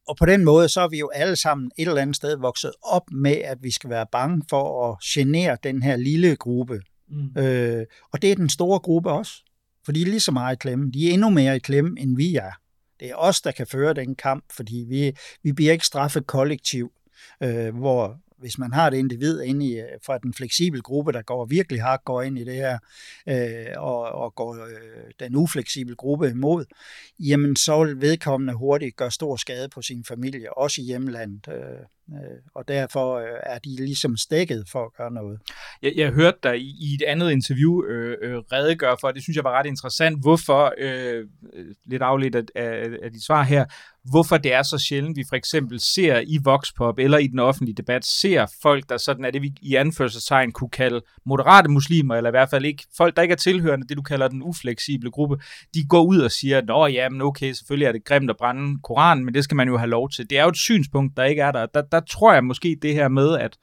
og på den måde, så er vi jo alle sammen et eller andet sted vokset op med, at vi skal være bange for at genere den her lille gruppe. Mm. Øh, og det er den store gruppe også. For de er lige så meget i klemme. De er endnu mere i klemme, end vi er. Det er os, der kan føre den kamp, fordi vi, vi bliver ikke straffet kollektiv, øh, hvor hvis man har et individ inde i, øh, fra den fleksible gruppe, der går virkelig hardt går ind i det her, øh, og, og går øh, den ufleksible gruppe imod, jamen så vil vedkommende hurtigt gøre stor skade på sin familie, også i hjemlandet. Øh, Øh, og derfor øh, er de ligesom stækket for at gøre noget. Jeg, jeg hørte dig i, i et andet interview øh, øh, redegøre for, det synes jeg var ret interessant, hvorfor, øh, øh, lidt afledt af, af, af dit svar her, hvorfor det er så sjældent, vi for eksempel ser i Voxpop eller i den offentlige debat, ser folk, der sådan er det, vi i anførselstegn kunne kalde moderate muslimer, eller i hvert fald ikke folk, der ikke er tilhørende, det du kalder den ufleksible gruppe, de går ud og siger, nå ja, men okay, selvfølgelig er det grimt at brænde Koranen, men det skal man jo have lov til. Det er jo et synspunkt, der ikke er der. Der, der tror jeg måske det her med, at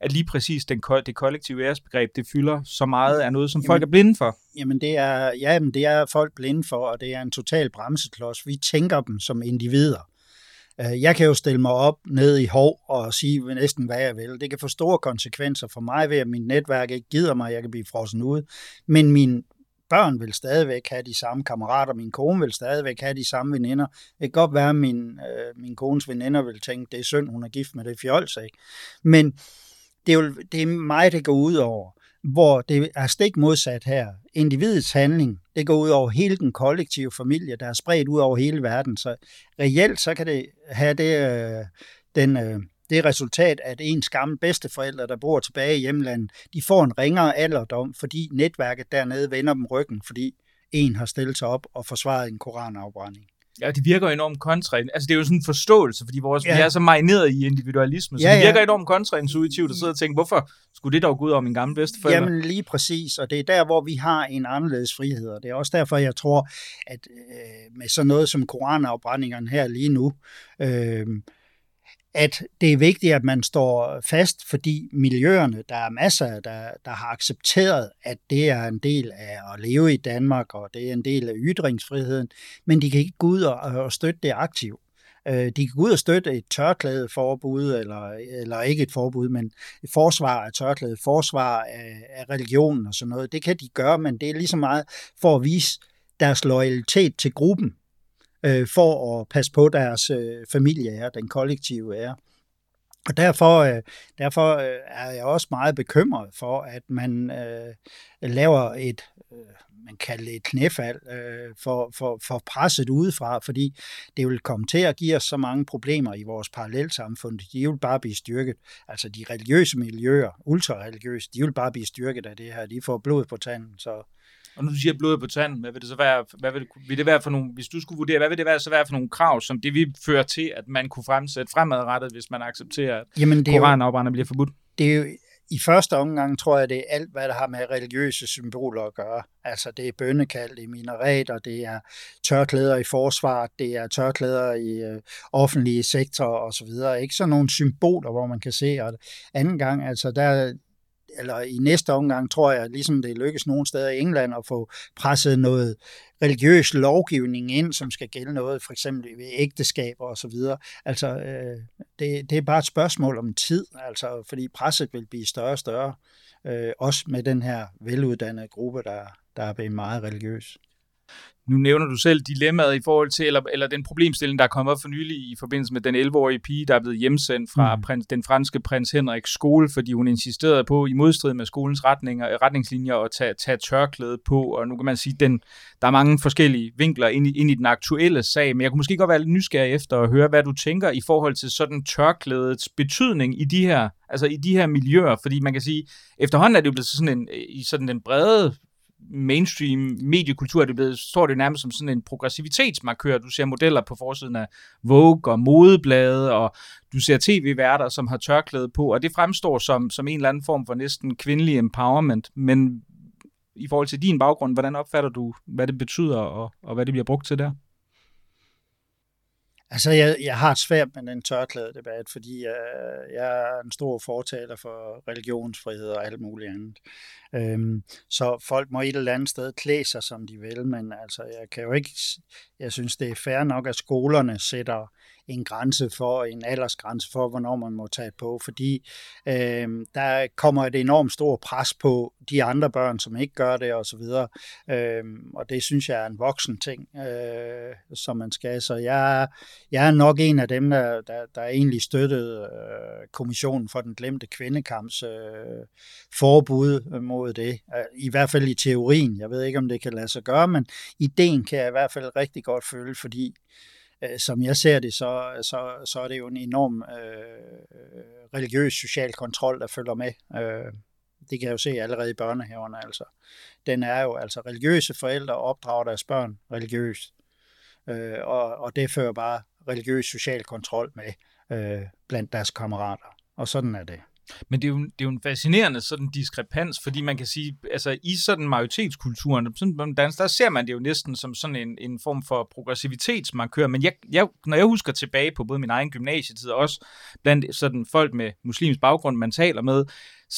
at lige præcis den, det kollektive æresbegreb, det fylder så meget af noget, som jamen, folk er blinde for. Jamen det er, ja, men det er folk blinde for, og det er en total bremseklods. Vi tænker dem som individer. Øh, jeg kan jo stille mig op ned i hov og sige næsten, hvad jeg vil. Det kan få store konsekvenser for mig ved, at mit netværk ikke gider mig, jeg kan blive frossen ud. Men min børn vil stadigvæk have de samme kammerater, min kone vil stadigvæk have de samme veninder. Det kan godt være, at min, øh, min kones veninder vil tænke, det er synd, hun er gift med det fjols, ikke? Men det er, jo, det er mig, det går ud over, hvor det er stik modsat her. Individets handling, det går ud over hele den kollektive familie, der er spredt ud over hele verden. Så reelt så kan det have det, øh, den, øh, det resultat, at ens gamle bedsteforældre, der bor tilbage i hjemlandet, de får en ringere alderdom, fordi netværket dernede vender dem ryggen, fordi en har stillet sig op og forsvaret en koranafbrænding. Ja, det virker enormt kontra. Altså, det er jo sådan en forståelse, fordi vores, ja. vi er så marineret i individualisme, så ja, det virker enormt kontraintuitivt at sidde og tænke, hvorfor skulle det dog gå ud over min gamle bedsteforældre? Jamen, lige præcis, og det er der, hvor vi har en anderledes frihed, og det er også derfor, jeg tror, at øh, med sådan noget som koranafbrændingerne her lige nu, øh, at det er vigtigt, at man står fast, fordi miljøerne, der er masser, der, der har accepteret, at det er en del af at leve i Danmark, og det er en del af ytringsfriheden, men de kan ikke gå ud og, og støtte det aktivt. Øh, de kan gå ud og støtte et tørklædeforbud, eller, eller ikke et forbud, men et forsvar af tørklæde, forsvar af, af religionen og sådan noget. Det kan de gøre, men det er lige så meget for at vise deres loyalitet til gruppen, øh, for at passe på deres øh, familie den kollektive ære. Og derfor, øh, derfor øh, er jeg også meget bekymret for, at man øh, laver et, øh, man kalder det et knæfald øh, for, for, for presset udefra, fordi det vil komme til at give os så mange problemer i vores parallelsamfund. De vil bare blive styrket. Altså de religiøse miljøer, ultrareligiøse, de vil bare blive styrket af det her. De får blod på tanden, så og nu du siger blod på tanden, hvad vil det så være, hvad vil det, vil det være for nogle, hvis du skulle vurdere, hvad vil det være, så være for nogle krav, som det vil føre til, at man kunne fremsætte fremadrettet, hvis man accepterer, at Jamen, koranafbrænder bliver forbudt? Det er jo, i første omgang tror jeg, det er alt, hvad der har med religiøse symboler at gøre. Altså det er bønnekald, det er minareter, det er tørklæder i forsvar, det er tørklæder i øh, offentlige sektorer osv. Ikke sådan nogle symboler, hvor man kan se, og anden gang, altså der, eller i næste omgang, tror jeg, ligesom det lykkes nogle steder i England at få presset noget religiøs lovgivning ind, som skal gælde noget, for eksempel ved ægteskaber og så videre. Altså, øh, det, det er bare et spørgsmål om tid, altså, fordi presset vil blive større og større, øh, også med den her veluddannede gruppe, der, der er blevet meget religiøs. Nu nævner du selv dilemmaet i forhold til, eller, eller den problemstilling, der er kommet op for nylig i forbindelse med den 11-årige pige, der er blevet hjemsendt fra mm. prins, den franske prins Henriks skole, fordi hun insisterede på, i modstrid med skolens retninger, retningslinjer, at tage, tage tørklæde på. Og nu kan man sige, den, der er mange forskellige vinkler ind i, ind i den aktuelle sag, men jeg kunne måske godt være lidt nysgerrig efter at høre, hvad du tænker i forhold til sådan tørklædets betydning i de her, altså i de her miljøer, fordi man kan sige, efterhånden er det jo blevet sådan en, i sådan den brede mainstream mediekultur er det blevet, står det nærmest som sådan en progressivitetsmarkør. Du ser modeller på forsiden af Vogue og modeblade, og du ser tv-værter, som har tørklæde på, og det fremstår som, som en eller anden form for næsten kvindelig empowerment. Men i forhold til din baggrund, hvordan opfatter du, hvad det betyder, og, og hvad det bliver brugt til der? Altså, jeg, jeg har et svært med den tørklæde-debat, fordi jeg, jeg er en stor fortaler for religionsfrihed og alt muligt andet. Øhm, så folk må et eller andet sted klæde sig, som de vil, men altså, jeg kan jo ikke, jeg synes, det er fair nok, at skolerne sætter en grænse for, en aldersgrænse for, hvornår man må tage på, fordi øh, der kommer et enormt stort pres på de andre børn, som ikke gør det, og så videre. Øh, og det synes jeg er en voksen ting, øh, som man skal. Så jeg, jeg er nok en af dem, der, der, der egentlig støttede øh, kommissionen for den glemte kvindekamps øh, forbud mod det. Øh, I hvert fald i teorien. Jeg ved ikke, om det kan lade sig gøre, men ideen kan jeg i hvert fald rigtig godt føle, fordi øh, Øh, som jeg ser det, så, så, så er det jo en enorm øh, religiøs social kontrol, der følger med. Øh, det kan jeg jo se allerede i børnehaverne. Altså. Den er jo, altså religiøse forældre opdrager deres børn religiøst. Øh, og, og det fører bare religiøs social kontrol med øh, blandt deres kammerater. Og sådan er det. Men det er, jo, det er jo en fascinerende sådan diskrepans, fordi man kan sige, altså i sådan majoritetskulturen, sådan dans, der ser man det jo næsten som sådan en, en form for progressivitetsmarkør, men jeg, jeg, når jeg husker tilbage på både min egen gymnasietid og også blandt sådan folk med muslims baggrund, man taler med,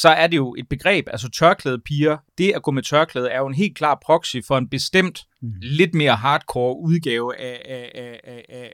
så er det jo et begreb, altså tørklæde piger. Det at gå med tørklæde er jo en helt klar proxy for en bestemt, mm. lidt mere hardcore udgave af, af, af, af, af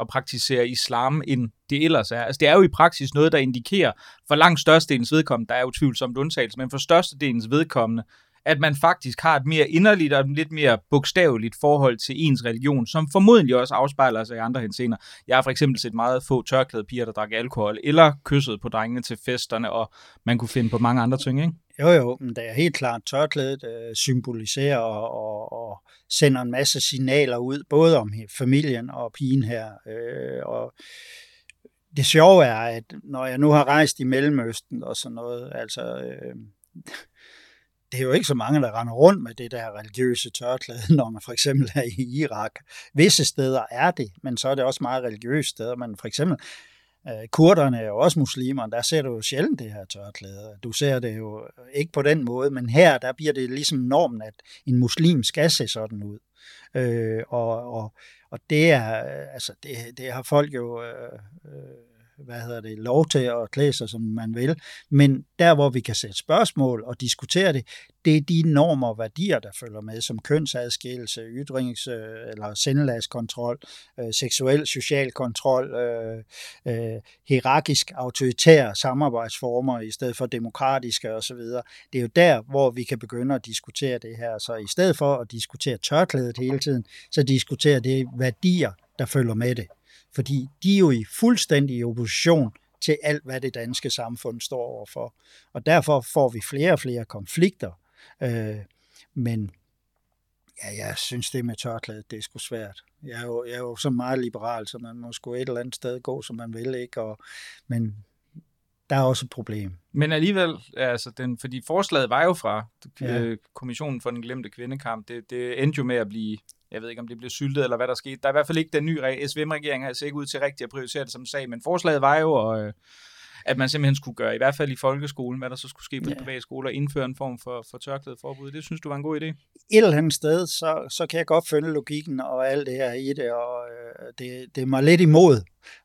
at praktisere islam, end det ellers er. Altså det er jo i praksis noget, der indikerer for langt størstedelens vedkommende, der er jo tvivlsomt undtagelse, men for størstedelens vedkommende, at man faktisk har et mere inderligt og et lidt mere bogstaveligt forhold til ens religion, som formodentlig også afspejler sig i andre hensener. Jeg har for eksempel set meget få tørklæde piger, der drak alkohol, eller kysset på drengene til festerne, og man kunne finde på mange andre ting, ikke? Jo, jo, men det er helt klart, tørklædet øh, symboliserer og, og, og sender en masse signaler ud, både om familien og pigen her. Øh, og det sjove er, at når jeg nu har rejst i Mellemøsten og sådan noget, altså... Øh, det er jo ikke så mange, der render rundt med det der religiøse tørklæde, *laughs* når man for eksempel er i Irak. Visse steder er det, men så er det også meget religiøse steder. Men for eksempel, øh, kurderne er jo også muslimer, der ser du jo sjældent det her tørklæde. Du ser det jo øh, ikke på den måde, men her, der bliver det ligesom normen, at en muslim skal se sådan ud. Øh, og, og, og det er, øh, altså, det, det har folk jo øh, øh, hvad hedder det, lov til at klæde sig, som man vil. Men der, hvor vi kan sætte spørgsmål og diskutere det, det er de normer og værdier, der følger med, som kønsadskillelse, ytrings- øh, eller sendelagskontrol, øh, seksuel social kontrol, øh, øh, hierarkisk autoritære samarbejdsformer i stedet for demokratiske osv. Det er jo der, hvor vi kan begynde at diskutere det her. Så i stedet for at diskutere tørklædet hele tiden, så diskuterer det værdier, der følger med det fordi de er jo i fuldstændig opposition til alt, hvad det danske samfund står overfor. Og derfor får vi flere og flere konflikter. Øh, men ja, jeg synes, det med tørklædet, det er sgu svært. Jeg er jo, jeg er jo så meget liberal, så man må sgu et eller andet sted gå, som man vil, ikke? Og, men der er også et problem. Men alligevel, altså den, fordi forslaget var jo fra ja. Øh, Kommissionen for den glemte kvindekamp, det, det endte jo med at blive jeg ved ikke, om det blev syltet, eller hvad der skete. Der er i hvert fald ikke den nye SVM-regering, har ikke ud til rigtigt at prioritere det som sag, men forslaget var jo, øh, at man simpelthen skulle gøre, i hvert fald i folkeskolen, hvad der så skulle ske på ja. de private skoler, indføre en form for, for tørklædeforbud. Det synes du var en god idé? Et eller andet sted, så, så kan jeg godt følge logikken og alt det her i det, og øh, det, det er mig lidt imod.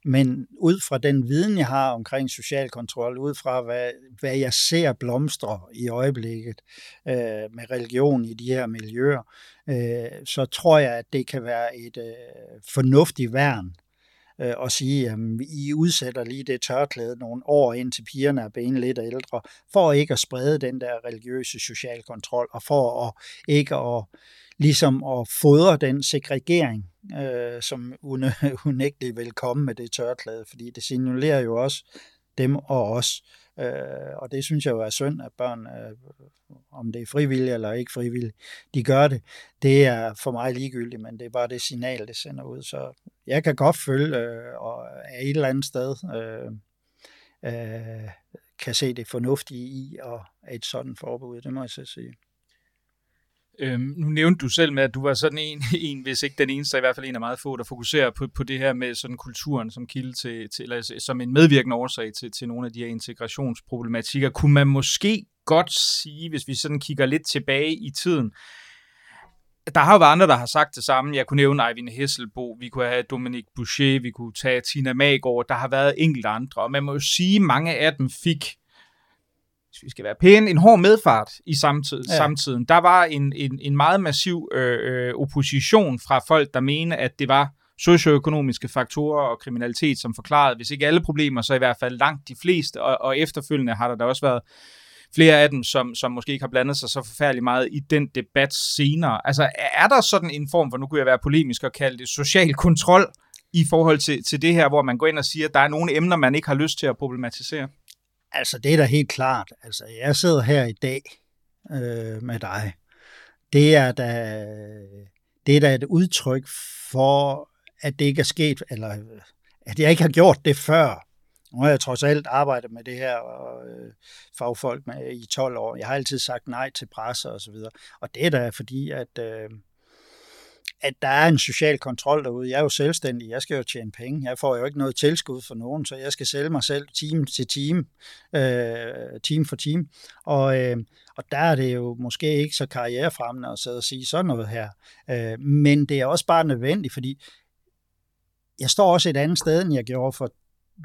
Men ud fra den viden, jeg har omkring social kontrol, ud fra hvad, hvad jeg ser blomstre i øjeblikket øh, med religion i de her miljøer, øh, så tror jeg, at det kan være et øh, fornuftigt værn øh, og sige, at I udsætter lige det tørklæde nogle år ind til pigerne er blevet lidt ældre, for ikke at sprede den der religiøse social kontrol, og for at ikke at ligesom at fodre den segregering, øh, som *laughs* unægteligt vil komme med det tørklæde, fordi det signalerer jo også dem og os. Øh, og det synes jeg jo er synd, at børn, øh, om det er frivilligt eller ikke frivilligt, de gør det. Det er for mig ligegyldigt, men det er bare det signal, det sender ud. Så jeg kan godt følge, øh, og er et eller andet sted øh, øh, kan se det fornuftige i og et sådan forbud, det må jeg så sige. Øhm, nu nævnte du selv med, at du var sådan en, *laughs* en, hvis ikke den eneste, i hvert fald en af meget få, der fokuserer på, på det her med sådan kulturen som kilde til, til eller som en medvirkende årsag til, til nogle af de her integrationsproblematikker. Kunne man måske godt sige, hvis vi sådan kigger lidt tilbage i tiden, der har jo været andre, der har sagt det samme. Jeg kunne nævne Eivind Hesselbo, vi kunne have Dominique Boucher, vi kunne tage Tina Magård, der har været enkelt andre. Og man må jo sige, at mange af dem fik hvis vi skal være pæne, en hård medfart i samtid, ja. samtiden. Der var en, en, en meget massiv øh, øh, opposition fra folk, der mente, at det var socioøkonomiske faktorer og kriminalitet, som forklarede, hvis ikke alle problemer, så i hvert fald langt de fleste, og, og efterfølgende har der da også været flere af dem, som, som måske ikke har blandet sig så forfærdeligt meget i den debat senere. Altså, er der sådan en form for, nu kunne jeg være polemisk og kalde det social kontrol, i forhold til, til det her, hvor man går ind og siger, at der er nogle emner, man ikke har lyst til at problematisere? Altså, det er da helt klart. Altså, jeg sidder her i dag øh, med dig. Det er da, det er da et udtryk for, at det ikke er sket, eller at jeg ikke har gjort det før. Nu har jeg trods alt arbejdet med det her og øh, fagfolk med i 12 år. Jeg har altid sagt nej til presse og så videre. Og det er da fordi, at øh, at der er en social kontrol derude. Jeg er jo selvstændig, jeg skal jo tjene penge. Jeg får jo ikke noget tilskud for nogen, så jeg skal sælge mig selv time til time, øh, time for time. Og, øh, og der er det jo måske ikke så karrierefremmende at sidde og sige sådan noget her. Øh, men det er også bare nødvendigt, fordi jeg står også et andet sted, end jeg gjorde for,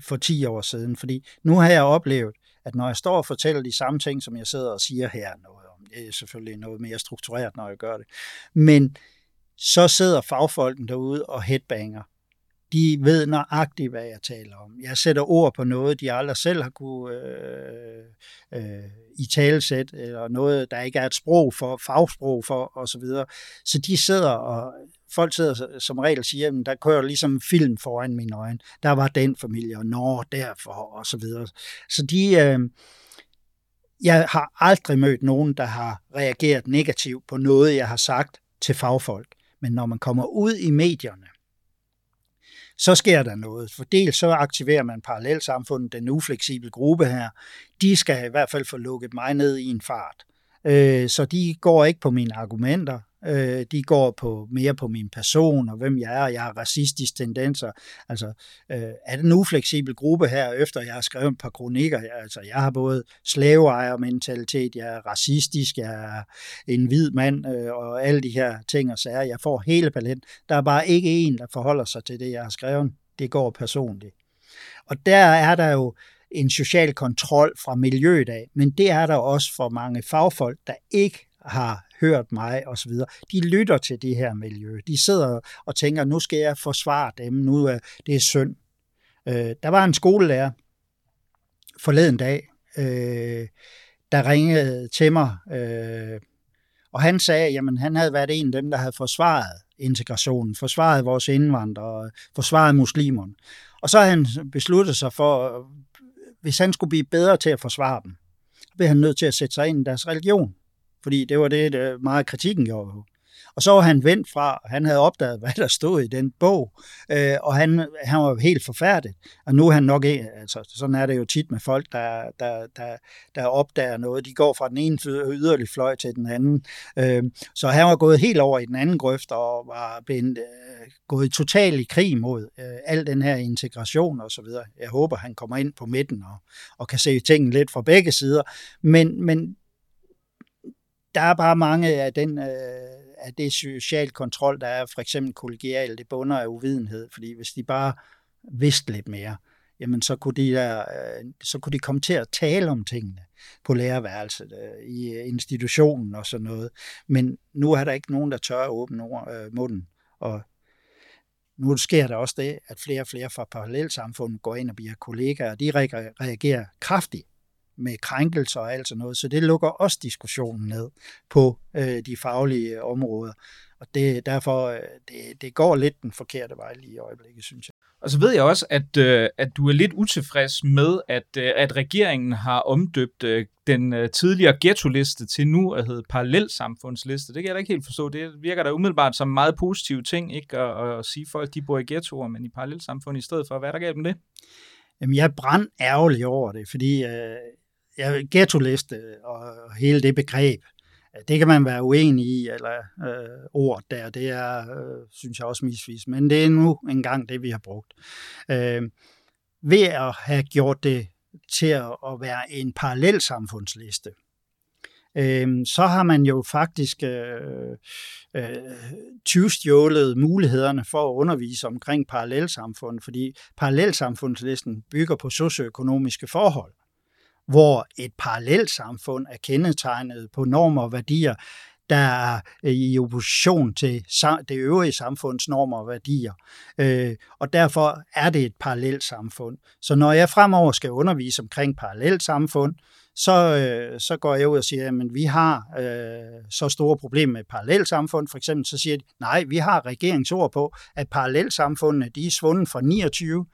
for 10 år siden. Fordi nu har jeg oplevet, at når jeg står og fortæller de samme ting, som jeg sidder og siger her noget om, det er selvfølgelig noget mere struktureret, når jeg gør det. Men så sidder fagfolken derude og headbanger. De ved nøjagtigt, hvad jeg taler om. Jeg sætter ord på noget, de aldrig selv har kunne øh, øh, i talesæt, eller noget, der ikke er et sprog for, fagsprog for, osv. Så, videre. så de sidder og folk sidder som regel og siger, at der kører ligesom en film foran mine øjne. Der var den familie, og når derfor, og så videre. Så de, øh, jeg har aldrig mødt nogen, der har reageret negativt på noget, jeg har sagt til fagfolk. Men når man kommer ud i medierne, så sker der noget. For dels så aktiverer man parallelsamfundet, den ufleksible gruppe her. De skal i hvert fald få lukket mig ned i en fart. Øh, så de går ikke på mine argumenter. Øh, de går på mere på min person og hvem jeg er, jeg har racistiske tendenser. Altså, øh, er det en ufleksibel gruppe her, efter jeg har skrevet et par kronikker? Altså, jeg har både slaveejermentalitet, jeg er racistisk, jeg er en hvid mand, øh, og alle de her ting og sager. Jeg får hele paletten. Der er bare ikke en, der forholder sig til det, jeg har skrevet. Det går personligt. Og der er der jo en social kontrol fra miljøet af, men det er der også for mange fagfolk, der ikke har hørt mig osv. De lytter til det her miljø. De sidder og tænker, nu skal jeg forsvare dem, nu er det synd. Øh, der var en skolelærer forleden dag, øh, der ringede til mig, øh, og han sagde, jamen han havde været en af dem, der havde forsvaret integrationen, forsvaret vores indvandrere, forsvaret muslimerne. Og så havde han besluttet sig for, hvis han skulle blive bedre til at forsvare dem, så blev han nødt til at sætte sig ind i deres religion fordi det var det, der meget kritikken gjorde. Og så var han vendt fra, han havde opdaget, hvad der stod i den bog, øh, og han, han var helt forfærdet. Og nu er han nok ikke, altså sådan er det jo tit med folk, der, der, der, der opdager noget. De går fra den ene yderlig fløj til den anden. Øh, så han var gået helt over i den anden grøft og var blevet, øh, gået totalt i krig mod øh, al den her integration og så videre. Jeg håber, han kommer ind på midten og, og kan se tingene lidt fra begge sider. Men, men der er bare mange af den øh, af det social kontrol, der er for eksempel kollegial, det bunder af uvidenhed, fordi hvis de bare vidste lidt mere, jamen så kunne de, der, øh, så kunne de komme til at tale om tingene på lærerværelset, øh, i øh, institutionen og sådan noget. Men nu er der ikke nogen, der tør at åbne ord, øh, munden. Og nu sker der også det, at flere og flere fra parallelsamfundet går ind og bliver kollegaer, og de reagerer kraftigt med krænkelser og alt sådan noget. Så det lukker også diskussionen ned på øh, de faglige områder. Og det, derfor, øh, det, det går lidt den forkerte vej lige i øjeblikket, synes jeg. Og så ved jeg også, at, øh, at du er lidt utilfreds med, at, øh, at regeringen har omdøbt øh, den øh, tidligere ghetto-liste til nu at hedde parallelsamfundsliste. Det kan jeg da ikke helt forstå. Det virker da umiddelbart som meget positiv ting, ikke at, at sige folk, de bor i ghettoer, men i parallelsamfund i stedet for. Hvad er der galt med det? Jamen, jeg er brand ærgerlig over det, fordi øh, ja, ghetto-liste øh, og hele det begreb, Det kan man være uenig i, eller øh, ord der, det er, øh, synes jeg også misvis, men det er nu engang det, vi har brugt. Øh, ved at have gjort det til at være en parallel samfundsliste, øh, så har man jo faktisk øh, øh, tyvstjålet mulighederne for at undervise omkring parallelsamfund, fordi parallelsamfundslisten bygger på socioøkonomiske forhold hvor et parallelt samfund er kendetegnet på normer og værdier, der er øh, i opposition til det øvrige samfunds normer og værdier. Øh, og derfor er det et parallelt samfund. Så når jeg fremover skal undervise omkring parallelt samfund, så, øh, så går jeg ud og siger, at vi har øh, så store problemer med parallelt samfund. For eksempel så siger de, nej, vi har regeringsord på, at parallelt samfundene de er svundet fra 29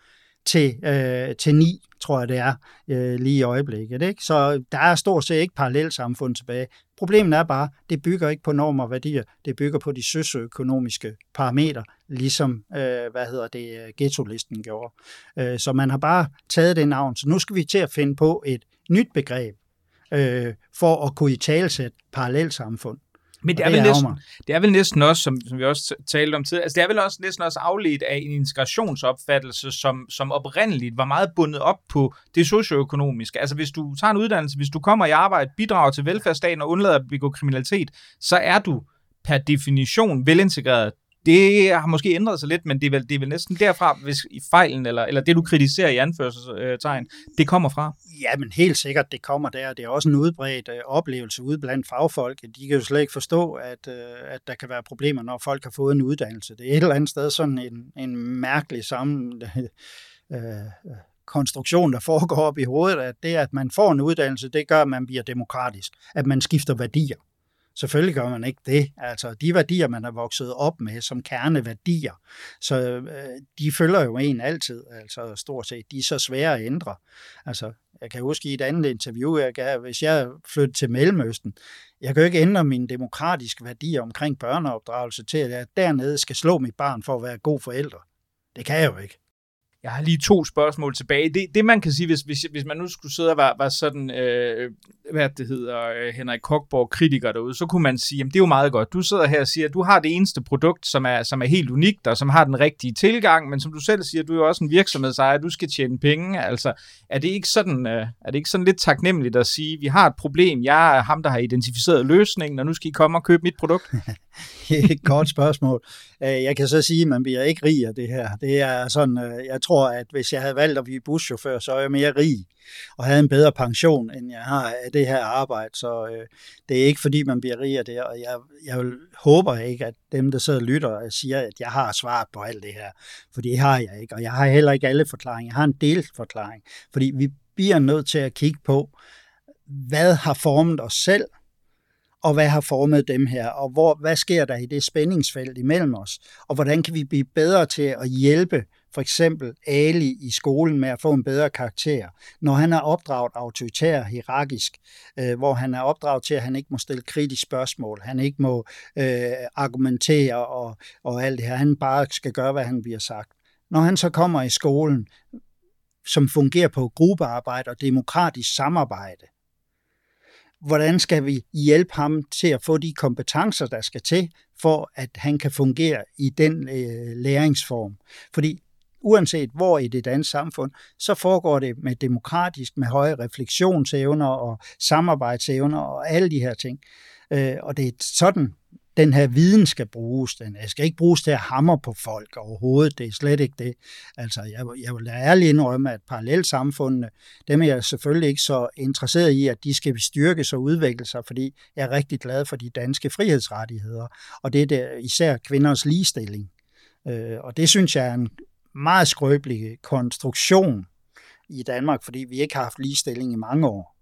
til, øh, til 9, tror jeg det er, øh, lige i øjeblikket. Ikke? Så der er stort set ikke parallelt samfund tilbage. Problemet er bare, det bygger ikke på normer og værdier, det bygger på de socioøkonomiske parametre, ligesom, øh, hvad hedder det, øh, ghetto-listen gjorde. Øh, så man har bare taget det navn, så nu skal vi til at finde på et nyt begreb, øh, for at kunne i talesæt parallelt samfund. Men det er, vel næsten, det er vel næsten også, som, som vi også talte om tidligere, altså det er vel også næsten også afledt af en integrationsopfattelse, som, som oprindeligt var meget bundet op på det socioøkonomiske. Altså hvis du tager en uddannelse, hvis du kommer i arbejde, bidrager til velfærdsstaten og undlader at begå kriminalitet, så er du per definition velintegreret det har måske ændret sig lidt, men det er vel, det er vel næsten derfra, hvis i fejlen, eller, eller det du kritiserer i anførselstegn, det kommer fra. Ja, men helt sikkert, det kommer der. Det er også en udbredt øh, oplevelse ude blandt fagfolk. De kan jo slet ikke forstå, at, øh, at der kan være problemer, når folk har fået en uddannelse. Det er et eller andet sted sådan en, en mærkelig sammen... *laughs* Øh, øh, konstruktion, der foregår op i hovedet, at det, at man får en uddannelse, det gør, at man bliver demokratisk, at man skifter værdier. Selvfølgelig gør man ikke det. Altså, de værdier, man er vokset op med som kerneværdier, så øh, de følger jo en altid, altså stort set. De er så svære at ændre. Altså, jeg kan huske i et andet interview, jeg gav, hvis jeg flyttede til Mellemøsten, jeg kan jo ikke ændre mine demokratiske værdier omkring børneopdragelse til, at jeg dernede skal slå mit barn for at være god forældre. Det kan jeg jo ikke. Jeg har lige to spørgsmål tilbage. Det, det man kan sige, hvis, hvis, hvis man nu skulle sidde og være, være sådan, øh, hvad det hedder, øh, Henrik Kokborg kritiker derude, så kunne man sige, at det er jo meget godt. Du sidder her og siger, at du har det eneste produkt, som er, som er helt unikt, og som har den rigtige tilgang, men som du selv siger, du er jo også en virksomhedsejer, du skal tjene penge. Altså, er det ikke sådan, øh, er det ikke sådan lidt taknemmeligt at sige, vi har et problem, jeg er ham, der har identificeret løsningen, og nu skal I komme og købe mit produkt? *laughs* et godt spørgsmål. Øh, jeg kan så sige, at man bliver ikke rig af det her. Det er sådan, øh, jeg tror, at hvis jeg havde valgt at blive buschauffør, så er jeg mere rig og havde en bedre pension, end jeg har af det her arbejde. Så øh, det er ikke fordi, man bliver rig af det, og jeg, jeg håber ikke, at dem, der sidder og lytter, siger, at jeg har svaret på alt det her, for det har jeg ikke, og jeg har heller ikke alle forklaringer. Jeg har en del forklaring, fordi vi bliver nødt til at kigge på, hvad har formet os selv, og hvad har formet dem her, og hvor, hvad sker der i det spændingsfelt imellem os, og hvordan kan vi blive bedre til at hjælpe for eksempel Ali i skolen med at få en bedre karakter, når han er opdraget autoritær, hierarkisk, øh, hvor han er opdraget til, at han ikke må stille kritisk spørgsmål, han ikke må øh, argumentere og, og alt det her, han bare skal gøre, hvad han bliver sagt. Når han så kommer i skolen, som fungerer på gruppearbejde og demokratisk samarbejde, hvordan skal vi hjælpe ham til at få de kompetencer, der skal til, for at han kan fungere i den øh, læringsform. Fordi uanset hvor i det danske samfund, så foregår det med demokratisk, med høje refleksionsevner og samarbejdsevner og alle de her ting. Øh, og det er sådan, den her viden skal bruges. Den skal ikke bruges til at hamre på folk overhovedet. Det er slet ikke det. Altså, jeg, jeg vil ærligt indrømme, at parallelsamfundene, dem er jeg selvfølgelig ikke så interesseret i, at de skal styrkes og udvikle sig, fordi jeg er rigtig glad for de danske frihedsrettigheder, og det er der, især kvinders ligestilling. Øh, og det synes jeg er en meget skrøbelig konstruktion i Danmark, fordi vi ikke har haft ligestilling i mange år.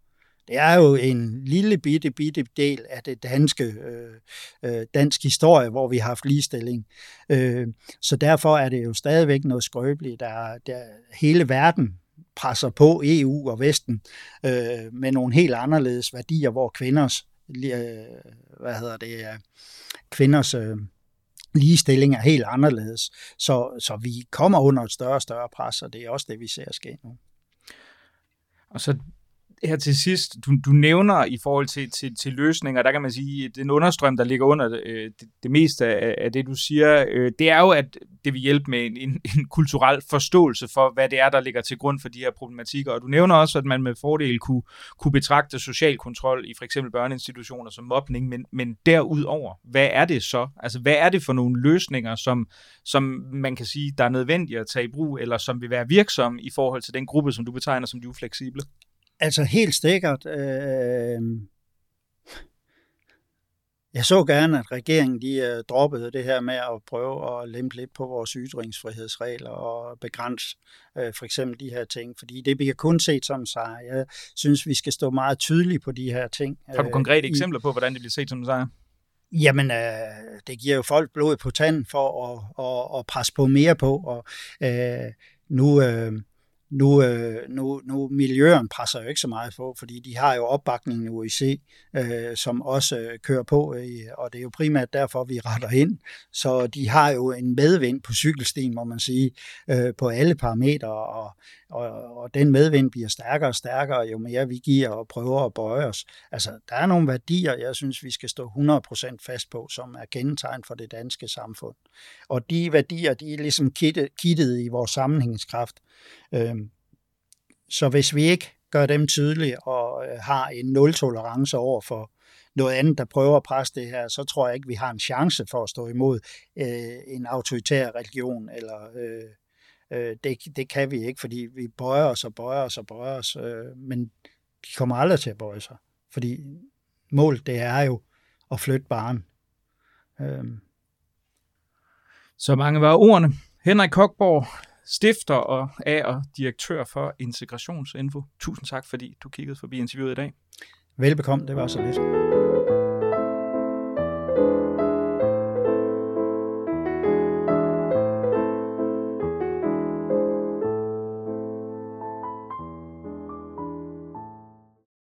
Det er jo en lille bitte, bitte del af det danske, øh, øh dansk historie, hvor vi har haft ligestilling. Øh, så derfor er det jo stadigvæk noget skrøbeligt. Der, der hele verden presser på EU og Vesten øh, med nogle helt anderledes værdier, hvor kvinders, øh, hvad hedder det, øh, kvinders øh, ligestilling er helt anderledes. Så, så vi kommer under et større og større pres, og det er også det, vi ser ske nu. Og så her til sidst, du, du nævner i forhold til, til, til løsninger, der kan man sige, at den understrøm, der ligger under øh, det, det meste af, af det, du siger, øh, det er jo, at det vil hjælpe med en, en, en kulturel forståelse for, hvad det er, der ligger til grund for de her problematikker. Og du nævner også, at man med fordel kunne, kunne betragte social kontrol i for eksempel børneinstitutioner som mobning, men, men derudover, hvad er det så? Altså, hvad er det for nogle løsninger, som, som man kan sige, der er nødvendige at tage i brug, eller som vil være virksomme i forhold til den gruppe, som du betegner som de ufleksible? Altså helt stikkert. Øh, jeg så gerne, at regeringen de øh, droppede det her med at prøve at lempe lidt på vores ytringsfrihedsregler og begrænse øh, for eksempel de her ting, fordi det bliver kun set som sejr. Jeg synes, vi skal stå meget tydeligt på de her ting. Har du konkrete øh, eksempler på, hvordan det bliver set som sejr? Jamen, øh, det giver jo folk blod på tanden for at, at, at presse på mere på, og øh, nu... Øh, nu, øh, nu, nu miljøen presser jo ikke så meget på, fordi de har jo opbakningen i OIC, øh, som også øh, kører på, øh, og det er jo primært derfor, vi retter ind. Så de har jo en medvind på cykelstien, må man sige, øh, på alle parametre, og, og, og den medvind bliver stærkere og stærkere, jo mere vi giver og prøver at bøje os. Altså, der er nogle værdier, jeg synes, vi skal stå 100% fast på, som er kendetegn for det danske samfund. Og de værdier, de er ligesom kittet i vores sammenhængskraft. Øhm, så hvis vi ikke gør dem tydelige og øh, har en nul-tolerance over for noget andet, der prøver at presse det her, så tror jeg ikke, vi har en chance for at stå imod øh, en autoritær religion. Eller, øh, det, det kan vi ikke, fordi vi bøjer os og bøjer os og bøjer os, men de kommer aldrig til at bøje sig. Fordi målet, det er jo at flytte barn. Øhm. Så mange var ordene. Henrik Kokborg, stifter og af og direktør for Integrationsinfo. Tusind tak, fordi du kiggede forbi interviewet i dag. Velbekomme, det var så lidt.